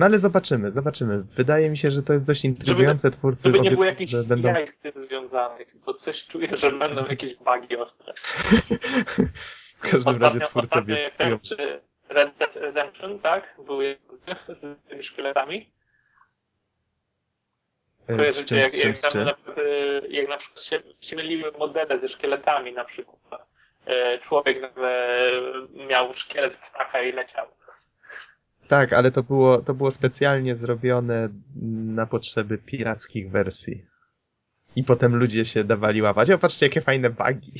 No ale zobaczymy, zobaczymy. Wydaje mi się, że to jest dość intrygujące. Twórcy Żeby nie było jakichś że będą... jaj z tym związanych, bo coś czuję, że będą jakieś bugi ostre. W każdym razie twórcy ostatnio obiecują. Red Dead Redemption, tak? Były z tymi szkieletami. e, Kojarzycie, czym, jak, jak, czym? na przykład, e, jak na przykład się, się myliły modele ze szkieletami na przykład. E, Człowiek nagle miał szkielet ptaka i leciał. Tak, ale to było, to było specjalnie zrobione na potrzeby pirackich wersji. I potem ludzie się dawali łapać. O, patrzcie, jakie fajne bugi.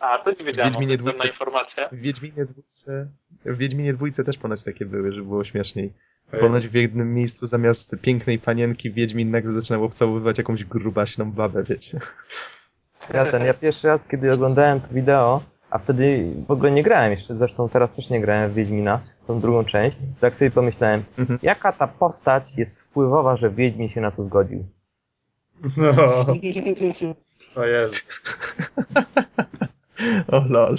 A, to nie wiedziałem, Wiedźminie dwójce. informacja. W Wiedźminie dwójce, w Wiedźminie dwójce też ponoć takie były, że było śmieszniej. Ponoć w jednym miejscu zamiast pięknej panienki Wiedźmin nagle zaczynał obcałowywać jakąś grubaśną babę, wiecie. Ja ten, ja pierwszy raz, kiedy oglądałem to wideo, a wtedy w ogóle nie grałem jeszcze, zresztą teraz też nie grałem w Wiedźmina, tą drugą część, tak sobie pomyślałem, Mhm. jaka ta postać jest wpływowa, że Wiedźmin się na to zgodził. No, o Jezu. O lol.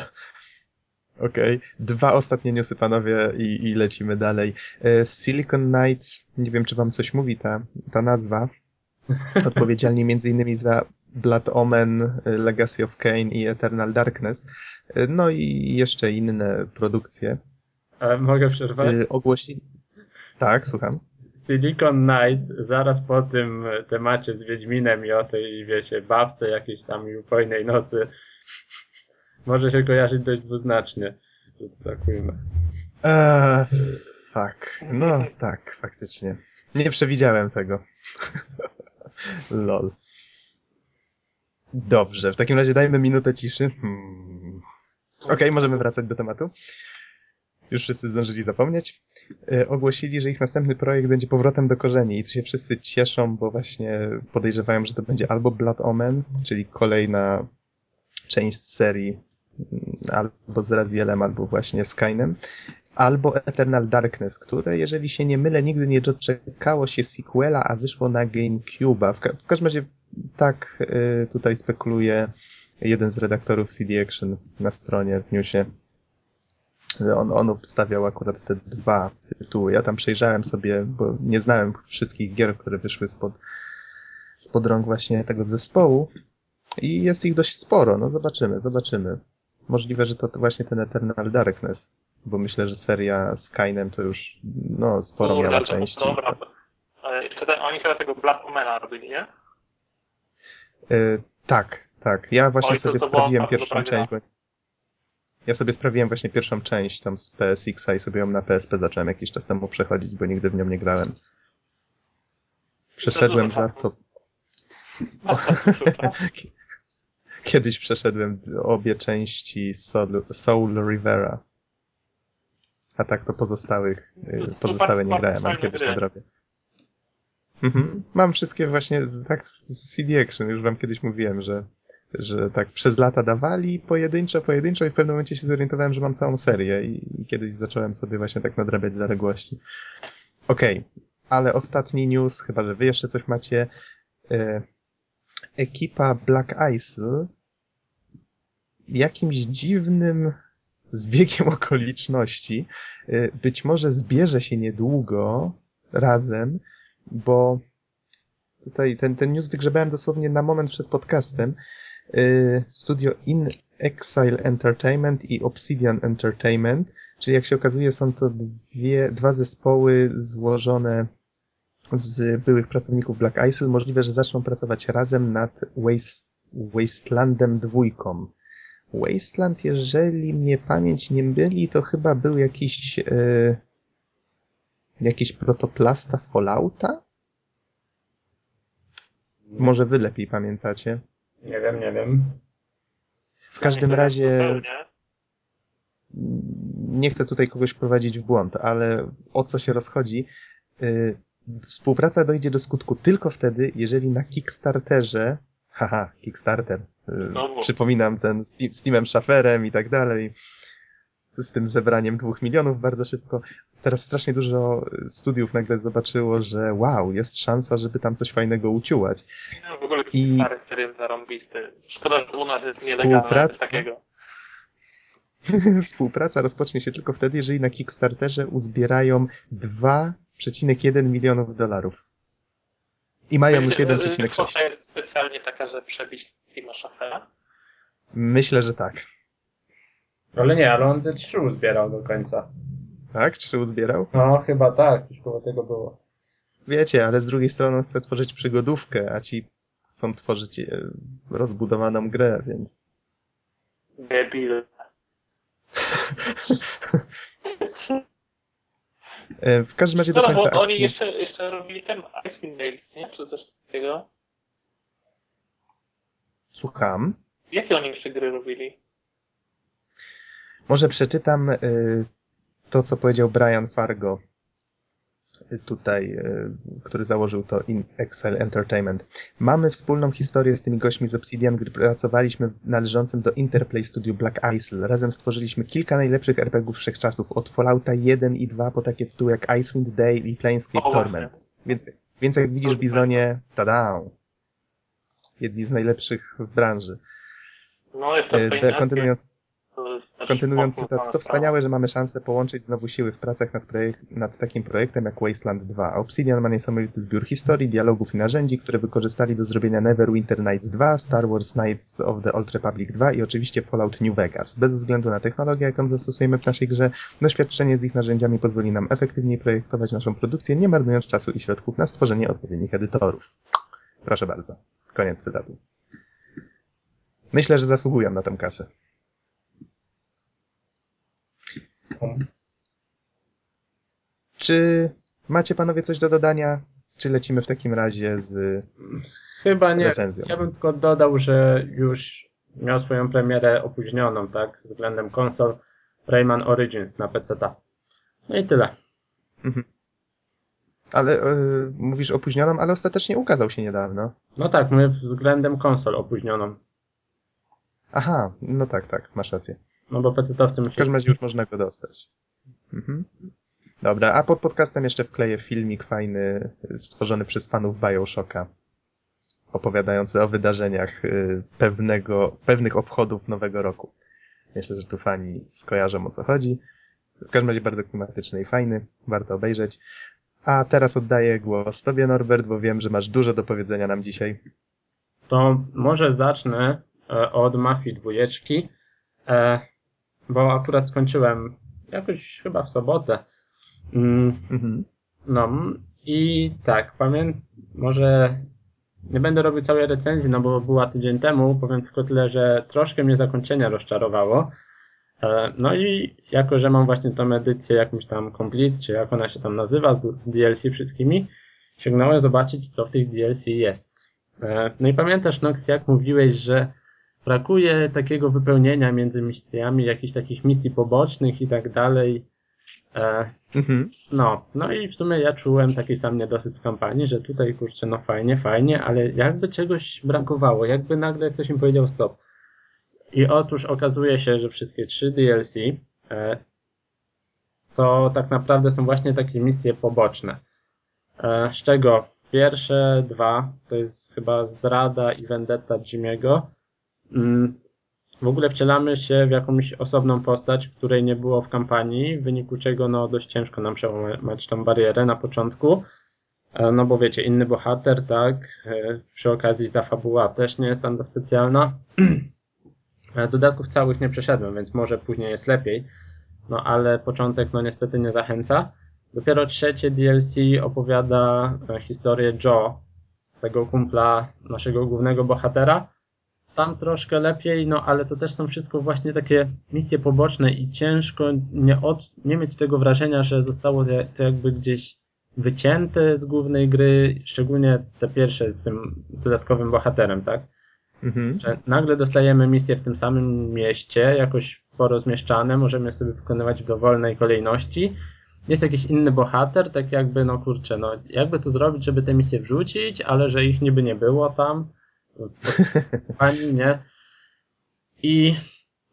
Okej. Dwa ostatnie newsy, panowie, i, i lecimy dalej. E, Silicon Knights, nie wiem, czy wam coś mówi ta, ta nazwa. Odpowiedzialni między innymi za Blood Omen, e, Legacy of Kain i Eternal Darkness. E, No i jeszcze inne produkcje. Ale mogę przerwać? Ogłosili... Tak, słucham. Silicon Knights zaraz po tym temacie z Wiedźminem i o tej, wiecie, babce jakiejś tam i upojnej nocy może się kojarzyć dość dwuznacznie, że to tak ujmę. Eee, fuck. No tak, faktycznie. Nie przewidziałem tego. Lol. Dobrze, w takim razie dajmy minutę ciszy. Hmm. Okej, możemy wracać do tematu. Już wszyscy zdążyli zapomnieć. E, ogłosili, że ich następny projekt będzie powrotem do korzeni i tu się wszyscy cieszą, bo właśnie podejrzewają, że to będzie albo Blood Omen, czyli kolejna część serii mm, albo z Razielem, albo właśnie Skynem, albo Eternal Darkness, które, jeżeli się nie mylę, nigdy nie doczekało się sequela, a wyszło na GameCube'a. W, ka- w każdym razie tak y, tutaj spekuluje jeden z redaktorów CD Action na stronie w newsie. On, on obstawiał akurat te dwa tytuły. Ja tam przejrzałem sobie, bo nie znałem wszystkich gier, które wyszły spod, spod rąk właśnie tego zespołu. I jest ich dość sporo, no zobaczymy, zobaczymy. Możliwe, że to właśnie ten Eternal Darkness, bo myślę, że seria Skynem to już no, sporo Kurde, miała to- części. Dobra. Ale jeszcze ten, oni chyba tego Black Omena robili, nie? Y, tak, tak. Ja właśnie Oj, sobie to bardzo pierwszą część. Bo... Ja sobie sprawiłem właśnie pierwszą część tam z PSX-a i sobie ją na PSP zacząłem jakiś czas temu przechodzić, bo nigdy w nią nie grałem. Przeszedłem za to. Czasu. Kiedyś przeszedłem obie części Soul, Soul Rivera. A tak to pozostałych, pozostałe nie grałem, ale kiedyś nadrobię. Mhm. Mam wszystkie właśnie tak z CD Action, już wam kiedyś mówiłem, że, że tak przez lata dawali pojedynczo, pojedynczo i w pewnym momencie się zorientowałem, że mam całą serię i, kiedyś zacząłem sobie właśnie tak nadrabiać zaległości. Okej, ale ostatni news, chyba że wy jeszcze coś macie. E, ekipa Black Isle jakimś dziwnym zbiegiem okoliczności y, być może zbierze się niedługo razem, bo tutaj ten, ten news wygrzebałem dosłownie na moment przed podcastem. Y, Studio In Exile Entertainment i Obsidian Entertainment, czyli jak się okazuje są to dwie, dwa zespoły złożone z byłych pracowników Black Isle. Możliwe, że zaczną pracować razem nad Waste, Wastelandem dwójką. Wasteland, jeżeli mnie pamięć nie myli, to chyba był jakiś e, jakiś protoplasta Fallouta? Może wy lepiej pamiętacie. Nie wiem, nie wiem. W każdym Nie razie nie chcę tutaj kogoś wprowadzić w błąd, ale o co się rozchodzi? Y, Współpraca dojdzie do skutku tylko wtedy, jeżeli na Kickstarterze, haha, Kickstarter, y, Znowu. przypominam ten Timem Schaferem i tak dalej, z tym zebraniem dwóch milionów bardzo szybko. Teraz strasznie dużo studiów nagle zobaczyło, że wow, jest szansa, żeby tam coś fajnego uciułać. No, w ogóle I- Kickstarter jest zarąbisty. Szkoda, że u nas jest nielegalne coś Współpraca? takiego. Współpraca rozpocznie się tylko wtedy, jeżeli na Kickstarterze uzbierają 2,1 milionów dolarów. I mają już Będzie- 1,6. Kwota jest specjalnie taka, że przebić Tima Schafera. Myślę, że tak. Ale nie, ale on ze trzy uzbierał do końca. Tak? Czy uzbierał? No, chyba tak, coś koło tego było. Wiecie, ale z drugiej strony on chce tworzyć przygodówkę, a ci chcą tworzyć e, rozbudowaną grę, więc... Debil. E, W każdym razie do No, no, końca bo oni akcji... jeszcze, jeszcze robili ten Icewind Dales, nie? Czy coś takiego? Słucham. Jakie oni jeszcze gry robili? Może przeczytam y, to, co powiedział Brian Fargo, y, tutaj, y, który założył to In Excel Entertainment. Mamy wspólną historię z tymi gośćmi z Obsidian, gdy pracowaliśmy w należącym do Interplay Studio Black Isle. Razem stworzyliśmy kilka najlepszych RPGów wszechczasów, od Fallouta 1 i 2 po takie tytuły jak Icewind Dale i Planescape Torment. Więc, więc jak widzisz, Bizonie, tada! Jedni z najlepszych w branży. No, jest to E. Kontynuując, Kontynuując cytat, to wspaniałe, że mamy szansę połączyć znowu siły w pracach nad, nad takim projektem jak Wasteland 2. Obsidian ma niesamowity zbiór historii, dialogów i narzędzi, które wykorzystali do zrobienia Neverwinter Nights 2, Star Wars Knights of the Old Republic 2 i oczywiście Fallout New Vegas. Bez względu na technologię, jaką zastosujemy w naszej grze, doświadczenie z ich narzędziami pozwoli nam efektywniej projektować naszą produkcję, nie marnując czasu i środków na stworzenie odpowiednich edytorów. Proszę bardzo. Koniec cytatu. Myślę, że zasługują na tę kasę. Czy macie panowie coś do dodania? Czy lecimy w takim razie z Chyba nie. recenzją? Ja bym tylko dodał, że już miał swoją premierę opóźnioną, tak, względem konsol Rayman Origins na PC. No i tyle. Ale e, mówisz opóźnioną, ale ostatecznie ukazał się niedawno. No tak, mówię względem konsol opóźnioną. Aha, no tak, tak, masz rację. No bo PC-towcy W każdym musieli... razie już można go dostać. Mhm. Dobra, a pod podcastem jeszcze wkleję filmik fajny, stworzony przez fanów Bioshocka, opowiadający o wydarzeniach y, pewnego, pewnych obchodów Nowego Roku. Myślę, że tu fani skojarzą o co chodzi. W każdym razie bardzo klimatyczny i fajny, warto obejrzeć. A teraz oddaję głos Tobie, Norbert, bo wiem, że masz dużo do powiedzenia nam dzisiaj. To może zacznę e, od Mafii dwójeczki, e, bo akurat skończyłem jakoś chyba w sobotę. Mm, Mhm. No i tak, pamiętam, może nie będę robił całej recenzji, no bo była tydzień temu, powiem tylko tyle, że troszkę mnie zakończenie rozczarowało. E, No i jako, że mam właśnie tą edycję jakąś tam Complete, czy jak ona się tam nazywa, z z DLC wszystkimi, sięgnąłem zobaczyć, co w tych DLC jest. E, No i pamiętasz, Nox, jak mówiłeś, że brakuje takiego wypełnienia między misjami, jakichś takich misji pobocznych i tak dalej. E, Mhm. no, no i w sumie ja czułem taki sam niedosyt w kampanii, że tutaj kurczę, no fajnie, fajnie, ale jakby czegoś brakowało, jakby nagle ktoś mi powiedział stop. I otóż okazuje się, że wszystkie trzy DLC e, to tak naprawdę są właśnie takie misje poboczne. E, z czego pierwsze dwa to jest chyba Zdrada i Vendetta Jimmy'ego. Mm, w ogóle wcielamy się w jakąś osobną postać, której nie było w kampanii, w wyniku czego no dość ciężko nam przełamać tą barierę na początku. E, No bo wiecie, inny bohater, tak, e, przy okazji ta fabuła też nie jest tam za specjalna. Dodatków całych nie przeszedłem, więc może później jest lepiej. No ale początek no niestety nie zachęca. Dopiero trzecie DLC opowiada e, historię Joe, tego kumpla naszego głównego bohatera. Tam troszkę lepiej, no ale to też są wszystko właśnie takie misje poboczne i ciężko nie, od, nie mieć tego wrażenia, że zostało to jakby gdzieś wycięte z głównej gry, szczególnie te pierwsze z tym dodatkowym bohaterem, tak? Mhm. Że nagle dostajemy misje w tym samym mieście, jakoś porozmieszczane, możemy sobie wykonywać w dowolnej kolejności. Jest jakiś inny bohater, tak jakby, no kurczę, no jakby to zrobić, żeby te misje wrzucić, ale że ich niby nie było tam. Pani, nie? I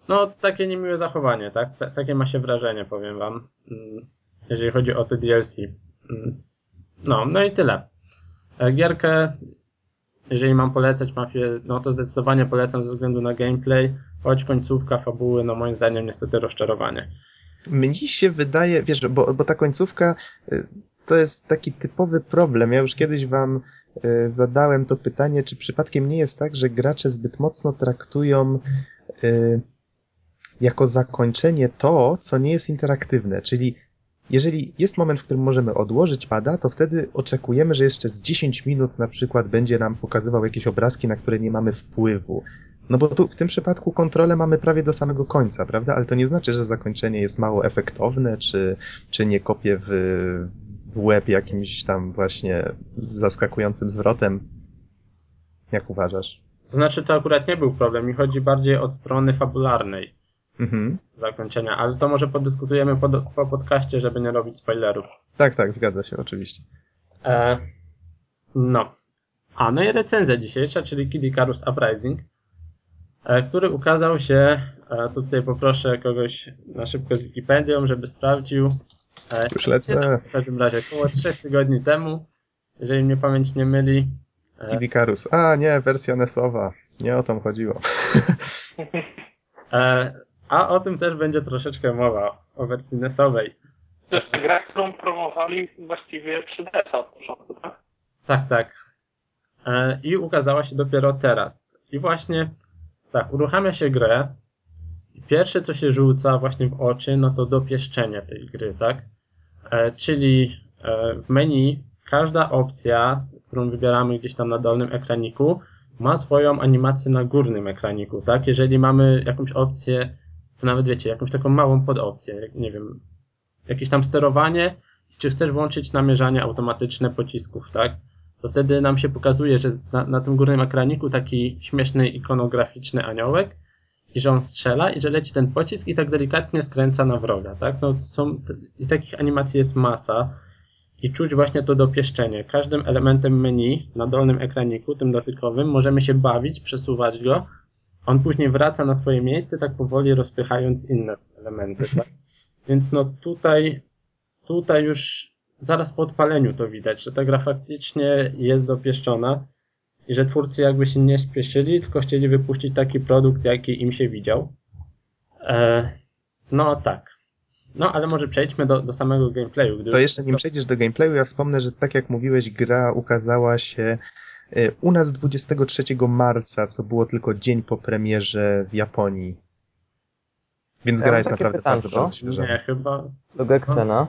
no takie niemiłe zachowanie, tak? T takie ma się wrażenie, powiem wam, mm, jeżeli chodzi o te DLC. Mm. No, no i tyle. Gierkę, jeżeli mam polecać mafię, no to zdecydowanie polecam ze względu na gameplay, choć końcówka fabuły, no moim zdaniem niestety rozczarowanie. Mnie się wydaje, wiesz, bo, bo ta końcówka y, to jest taki typowy problem. Ja już kiedyś wam zadałem to pytanie, czy przypadkiem nie jest tak, że gracze zbyt mocno traktują y, jako zakończenie to, co nie jest interaktywne, czyli jeżeli jest moment, w którym możemy odłożyć pada, to wtedy oczekujemy, że jeszcze z 10 minut na przykład będzie nam pokazywał jakieś obrazki, na które nie mamy wpływu. No bo tu w tym przypadku kontrolę mamy prawie do samego końca, prawda? Ale to nie znaczy, że zakończenie jest mało efektowne, czy, czy nie kopie w, w łeb jakimś tam właśnie zaskakującym zwrotem. Jak uważasz? To znaczy, to akurat nie był problem. Mi chodzi bardziej od strony fabularnej Mhm. zakończenia, ale to może podyskutujemy po, po podcaście, żeby nie robić spoilerów. Tak, tak, zgadza się, oczywiście. E, no. A, no i recenzja dzisiejsza, czyli Kid Icarus Uprising, e, który ukazał się, e, tutaj poproszę kogoś na szybko z Wikipedią, żeby sprawdził. Już lecę. W każdym razie około 3 tygodni temu, jeżeli mnie pamięć nie myli. E, Kid Icarus. A, nie, wersja NES-owa. Nie o to chodziło. e, a o tym też będzie troszeczkę mowa, o wersji NES-owej. To jest gra, którą promowali właściwie 3DS od początku, tak? Tak, tak. E, I ukazała się dopiero teraz. I właśnie, tak, uruchamia się grę. Pierwsze, co się rzuca właśnie w oczy, no to dopieszczenie tej gry, tak? E, czyli e, w menu każda opcja, którą wybieramy gdzieś tam na dolnym ekraniku, ma swoją animację na górnym ekraniku, tak? Jeżeli mamy jakąś opcję, to nawet wiecie, jakąś taką małą podopcję, nie wiem, jakieś tam sterowanie, czy chcesz włączyć namierzanie automatyczne pocisków, tak? To wtedy nam się pokazuje, że na, na tym górnym ekraniku taki śmieszny ikonograficzny aniołek i że on strzela i że leci ten pocisk i tak delikatnie skręca na wroga, tak? No są, i takich animacji jest masa i czuć właśnie to dopieszczenie. Każdym elementem menu na dolnym ekraniku, tym dotykowym, możemy się bawić, przesuwać go. On później wraca na swoje miejsce, tak powoli rozpychając inne elementy, tak? Więc no tutaj, tutaj już zaraz po odpaleniu to widać, że ta gra faktycznie jest dopieszczona i że twórcy jakby się nie spieszyli, tylko chcieli wypuścić taki produkt, jaki im się widział. E, no tak. No ale może przejdźmy do, do samego gameplayu. To jeszcze nim przejdziesz do gameplayu, ja wspomnę, że tak jak mówiłeś, gra ukazała się y, u nas 23 marca, co było tylko dzień po premierze w Japonii. Więc Ja gra jest naprawdę bardzo, pytanko. bardzo świeża. Nie, chyba. Do Gexena.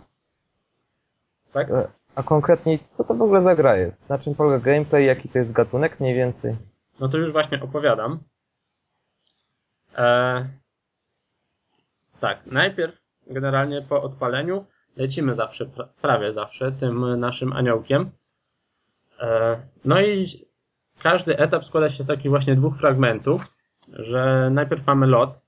Tak? A konkretniej, co to w ogóle za gra jest? Na czym polega gameplay, jaki to jest gatunek mniej więcej? No to już właśnie opowiadam. E, tak, najpierw generalnie po odpaleniu lecimy zawsze, pra, prawie zawsze tym naszym aniołkiem. E, no i każdy etap składa się z takich właśnie dwóch fragmentów, że najpierw mamy lot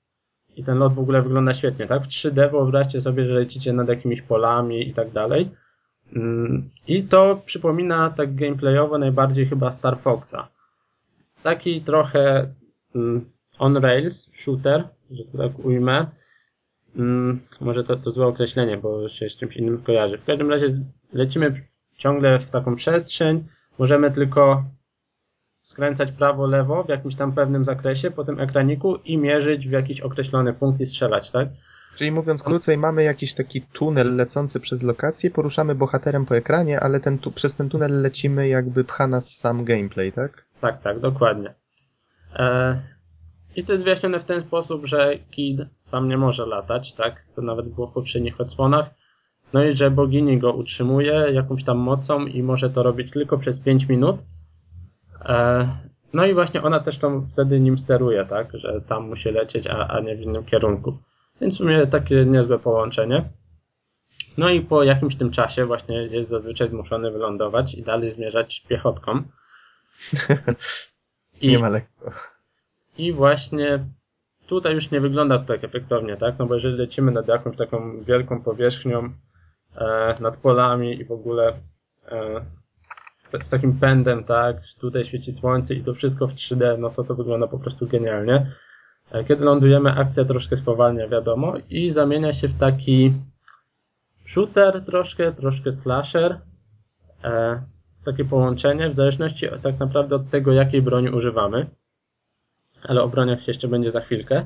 i ten lot w ogóle wygląda świetnie, tak? W 3D wyobraźcie sobie, że lecicie nad jakimiś polami i tak dalej. Mm, I to przypomina tak gameplayowo najbardziej chyba Star Foxa. Taki trochę mm, on rails shooter, że to tak ujmę. Mm, może to, to złe określenie, bo się z czymś innym kojarzy. W każdym razie lecimy ciągle w taką przestrzeń. Możemy tylko skręcać prawo, lewo w jakimś tam pewnym zakresie po tym ekraniku i mierzyć w jakiś określony punkt i strzelać, tak? Czyli mówiąc krócej, mamy jakiś taki tunel lecący przez lokację, poruszamy bohaterem po ekranie, ale ten tu, przez ten tunel lecimy jakby pcha nas sam gameplay, tak? Tak, tak, dokładnie. E, I to jest wyjaśnione w ten sposób, że Kid sam nie może latać, tak? To nawet było w poprzednich odsłonach. No i że bogini go utrzymuje jakąś tam mocą i może to robić tylko przez 5 minut. E, no i właśnie ona też tam wtedy nim steruje, tak? Że tam musi lecieć, a, a nie w innym kierunku. Więc w sumie takie niezłe połączenie. No i po jakimś tym czasie właśnie jest zazwyczaj zmuszony wylądować i dalej zmierzać piechotką. I, Nie ma lekko. I właśnie tutaj już nie wygląda to tak efektownie, tak? No bo jeżeli lecimy nad jakąś taką wielką powierzchnią, e, nad polami i w ogóle e, z takim pędem, tak? Tutaj świeci słońce i to wszystko w 3D, no to to wygląda po prostu genialnie. E, kiedy lądujemy, akcja troszkę spowalnia, wiadomo, i zamienia się w taki shooter troszkę, troszkę slasher. E, takie połączenie, w zależności tak naprawdę od tego, jakiej broni używamy. Ale o broniach się jeszcze będzie za chwilkę.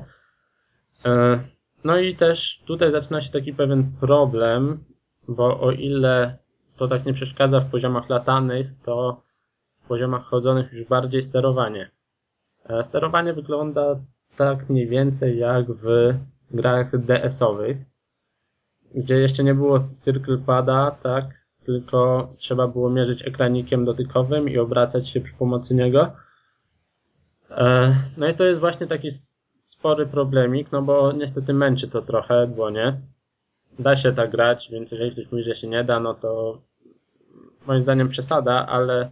E, No i też tutaj zaczyna się taki pewien problem, bo o ile to tak nie przeszkadza w poziomach latanych, to w poziomach chodzonych już bardziej sterowanie. Sterowanie wygląda tak mniej więcej jak w grach DS-owych, gdzie jeszcze nie było circle pada, tak, tylko trzeba było mierzyć ekranikiem dotykowym i obracać się przy pomocy niego. E, No i to jest właśnie taki spory problemik, no bo niestety męczy to trochę dłonie. Da się tak grać, więc jeżeli ktoś mówi, że się nie da, no to moim zdaniem przesada, ale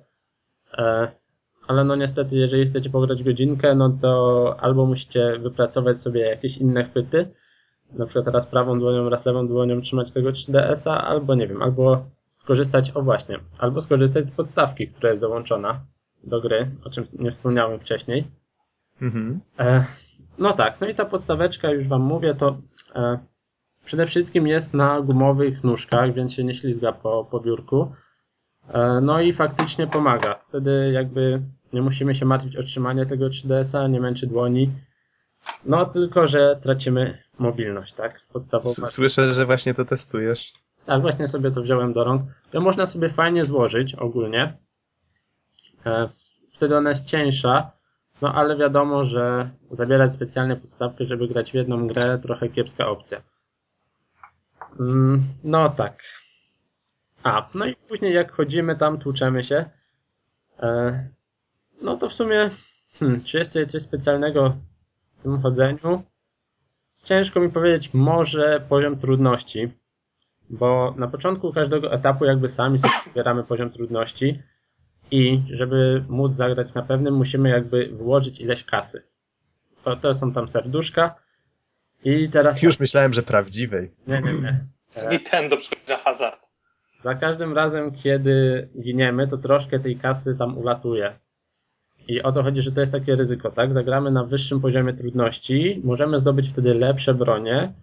e, ale no niestety, jeżeli chcecie pograć godzinkę, no to albo musicie wypracować sobie jakieś inne chwyty, na przykład raz prawą dłonią, raz lewą dłonią trzymać tego 3DS-a, albo nie wiem, albo skorzystać, o właśnie, albo skorzystać z podstawki, która jest dołączona do gry, o czym nie wspomniałem wcześniej. Mhm. E, no tak, no i ta podstaweczka, już wam mówię, to e, przede wszystkim jest na gumowych nóżkach, więc się nie ślizga po, po biurku. E, no i faktycznie pomaga. Wtedy jakby nie musimy się martwić o trzymanie tego 3DS-a, nie męczy dłoni. No tylko, że tracimy mobilność, tak? Podstawowa. Słyszę, że właśnie to testujesz. Tak, właśnie sobie to wziąłem do rąk. To można sobie fajnie złożyć ogólnie. E, Wtedy ona jest cieńsza, no ale wiadomo, że zabierać specjalnie podstawkę, żeby grać w jedną grę, trochę kiepska opcja. Mm, No tak. A, no i później jak chodzimy tam, tłuczemy się, e, no to w sumie, hmm, czy jest tutaj coś specjalnego w tym chodzeniu? Ciężko mi powiedzieć, może poziom trudności, bo na początku każdego etapu jakby sami sobie wybieramy poziom trudności i żeby móc zagrać na pewnym musimy jakby włożyć ileś kasy. To, to są tam serduszka i teraz... Już myślałem, że prawdziwej. Nie, nie, nie. Nintendo przychodzi na hazard. Za każdym razem, kiedy giniemy, to troszkę tej kasy tam ulatuje. I o to chodzi, że to jest takie ryzyko, tak? Zagramy na wyższym poziomie trudności, możemy zdobyć wtedy lepsze bronie,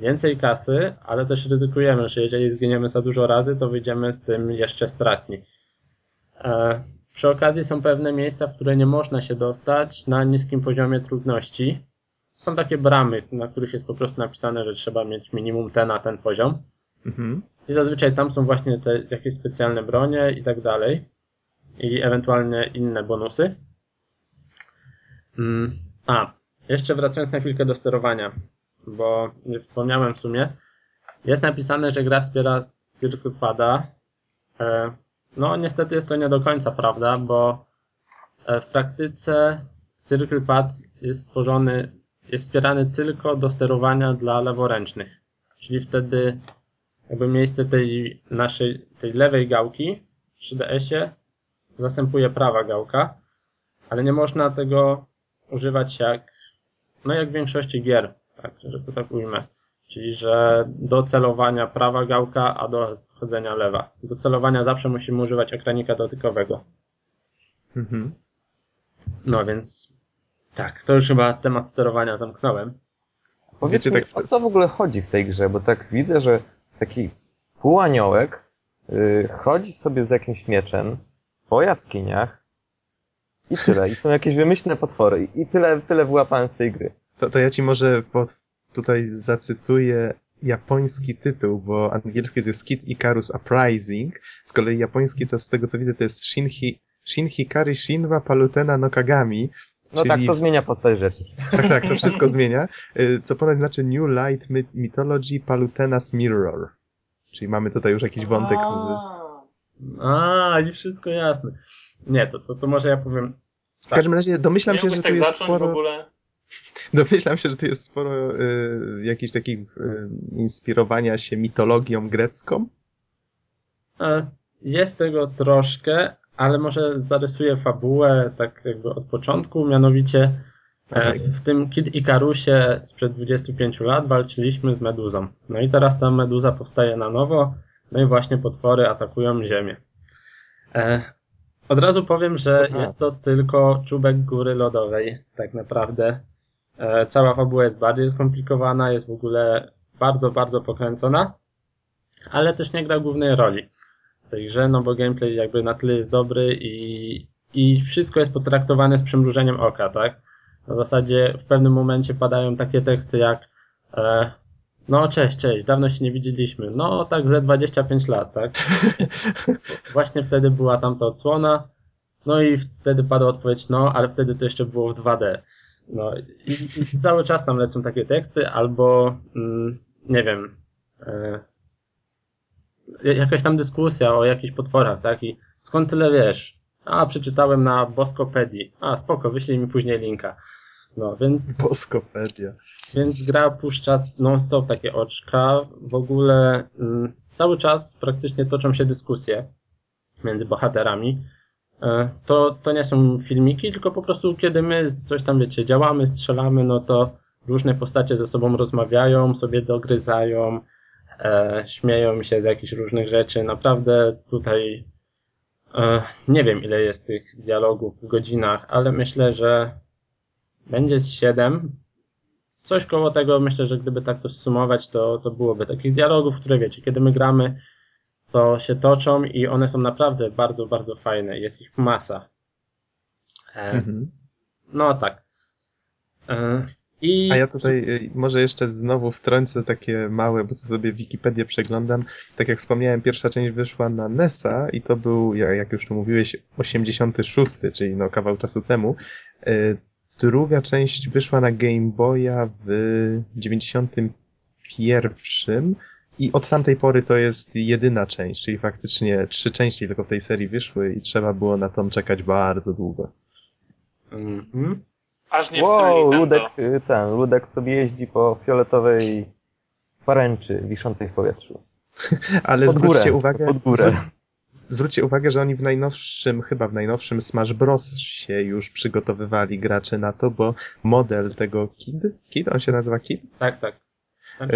więcej kasy, ale też ryzykujemy, że jeżeli zginiemy za dużo razy, to wyjdziemy z tym jeszcze stratni. E, przy okazji są pewne miejsca, w które nie można się dostać na niskim poziomie trudności. Są takie bramy, na których jest po prostu napisane, że trzeba mieć minimum ten na ten poziom. Mhm. I zazwyczaj tam są właśnie te jakieś specjalne bronie i tak dalej. I ewentualnie inne bonusy. Mm. A, jeszcze wracając na chwilkę do sterowania, bo nie wspomniałem w sumie. Jest napisane, że gra wspiera Circle Pada. E, No, niestety jest to nie do końca prawda, bo e, w praktyce Circle Pad jest stworzony, jest wspierany tylko do sterowania dla leworęcznych. Czyli wtedy jakby miejsce tej naszej, tej lewej gałki w 3DS-ie zastępuje prawa gałka, ale nie można tego używać jak, no jak w większości gier, tak, że to tak ujmę. Czyli, że do celowania prawa gałka, a do chodzenia lewa. Do celowania zawsze musimy używać ekranika dotykowego. Mhm. No więc tak, to już chyba temat sterowania zamknąłem. Powiedz mi, tak- o co w ogóle chodzi w tej grze, bo tak widzę, że taki półaniołek yy, chodzi sobie z jakimś mieczem po jaskiniach i tyle. I są jakieś wymyślne potwory. I tyle, tyle wyłapałem z tej gry. To, to ja ci może pod, tutaj zacytuję japoński tytuł, bo angielski to jest Kid Icarus Uprising, z kolei japoński to z tego co widzę to jest Shinhi, Shinhikari Shinwa Palutena no Kagami. No Czyli- tak, to zmienia postać rzeczy. Tak, tak, to wszystko zmienia. Y, Co ponad znaczy New Light My- Mythology Palutena's Mirror. Czyli mamy tutaj już jakiś wątek z... A, i wszystko jasne. Nie, to, to, to może ja powiem. W każdym razie domyślam się, że tu tak jest zacząć w sporo... ogóle? Domyślam się, że tu jest sporo y, jakichś takich y, inspirowania się mitologią grecką. E, Jest tego troszkę, ale może zarysuję fabułę tak jakby od początku, mianowicie e, w tym Kid Ikarusie sprzed 25 lat walczyliśmy z meduzą. No i teraz ta meduza powstaje na nowo, no i właśnie potwory atakują Ziemię. Od razu powiem, że Aha. jest to tylko czubek góry lodowej, tak naprawdę. E, Cała fabuła jest bardziej skomplikowana, jest w ogóle bardzo, bardzo pokręcona, ale też nie gra głównej roli w tej grze, no bo gameplay jakby na tyle jest dobry i, i wszystko jest potraktowane z przymrużeniem oka, tak? Na zasadzie w pewnym momencie padają takie teksty jak e, no cześć, cześć, dawno się nie widzieliśmy. No tak ze 25 lat, tak? Właśnie wtedy była tamta odsłona, no i wtedy padła odpowiedź, no ale wtedy to jeszcze było w 2D. No i, i cały czas tam lecą takie teksty, albo mm, nie wiem, e, jakaś tam dyskusja o jakichś potworach, tak? I skąd tyle wiesz? A, przeczytałem na Boskopedii. A, spoko, wyślij mi później linka. No, więc, Boskopedia. więc gra puszcza non-stop takie oczka. W ogóle mm, cały czas praktycznie toczą się dyskusje między bohaterami. E, To, to nie są filmiki, tylko po prostu kiedy my coś tam, wiecie, działamy, strzelamy, no to różne postacie ze sobą rozmawiają, sobie dogryzają, e, śmieją się z jakichś różnych rzeczy. Naprawdę tutaj e, nie wiem ile jest tych dialogów w godzinach, ale myślę, że będzie z 7. Coś koło tego myślę, że gdyby tak to sumować, to, to byłoby takich dialogów, które wiecie, kiedy my gramy, to się toczą i one są naprawdę bardzo, bardzo fajne. Jest ich masa. E, Mhm. No tak. E, I A ja tutaj y, może jeszcze znowu wtrącę takie małe, bo sobie Wikipedię przeglądam. Tak jak wspomniałem, pierwsza część wyszła na NESa i to był, ja- jak już tu mówiłeś, 86, czyli no kawał czasu temu. Druga część wyszła na Game Boya w 91 i od tamtej pory to jest jedyna część, czyli faktycznie trzy części tylko w tej serii wyszły i trzeba było na tą czekać bardzo długo. Mhm. Aż nie Wow. Ludek, y, ten, Ludek sobie jeździ po fioletowej poręczy wiszącej w powietrzu. Ale Pod zwróćcie górę, uwagę, pod górę. Zwróćcie uwagę, że oni w najnowszym, chyba w najnowszym Smash Bros. się już przygotowywali gracze na to, bo model tego Kid, Kid, on się nazywa Kid? Tak, tak. E,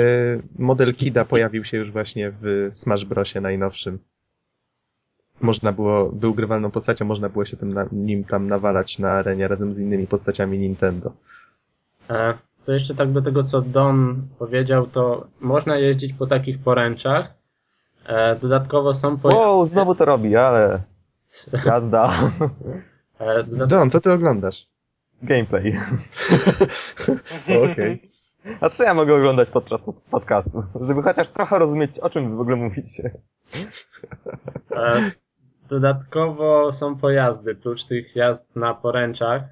model Kida pojawił się już właśnie w Smash Brosie najnowszym. Można było, był grywalną postacią, można było się tym na, nim tam nawalać na arenie razem z innymi postaciami Nintendo. E, To jeszcze tak do tego, co Don powiedział, to można jeździć po takich poręczach. E, Dodatkowo są po... Wow, znowu to robi, ale jazda. e, dodat- Don, co ty oglądasz? Gameplay. Okej. A co ja mogę oglądać podczas podcastu? Żeby chociaż trochę rozumieć, o czym wy w ogóle mówicie. E, Dodatkowo są pojazdy, prócz tych jazd na poręczach.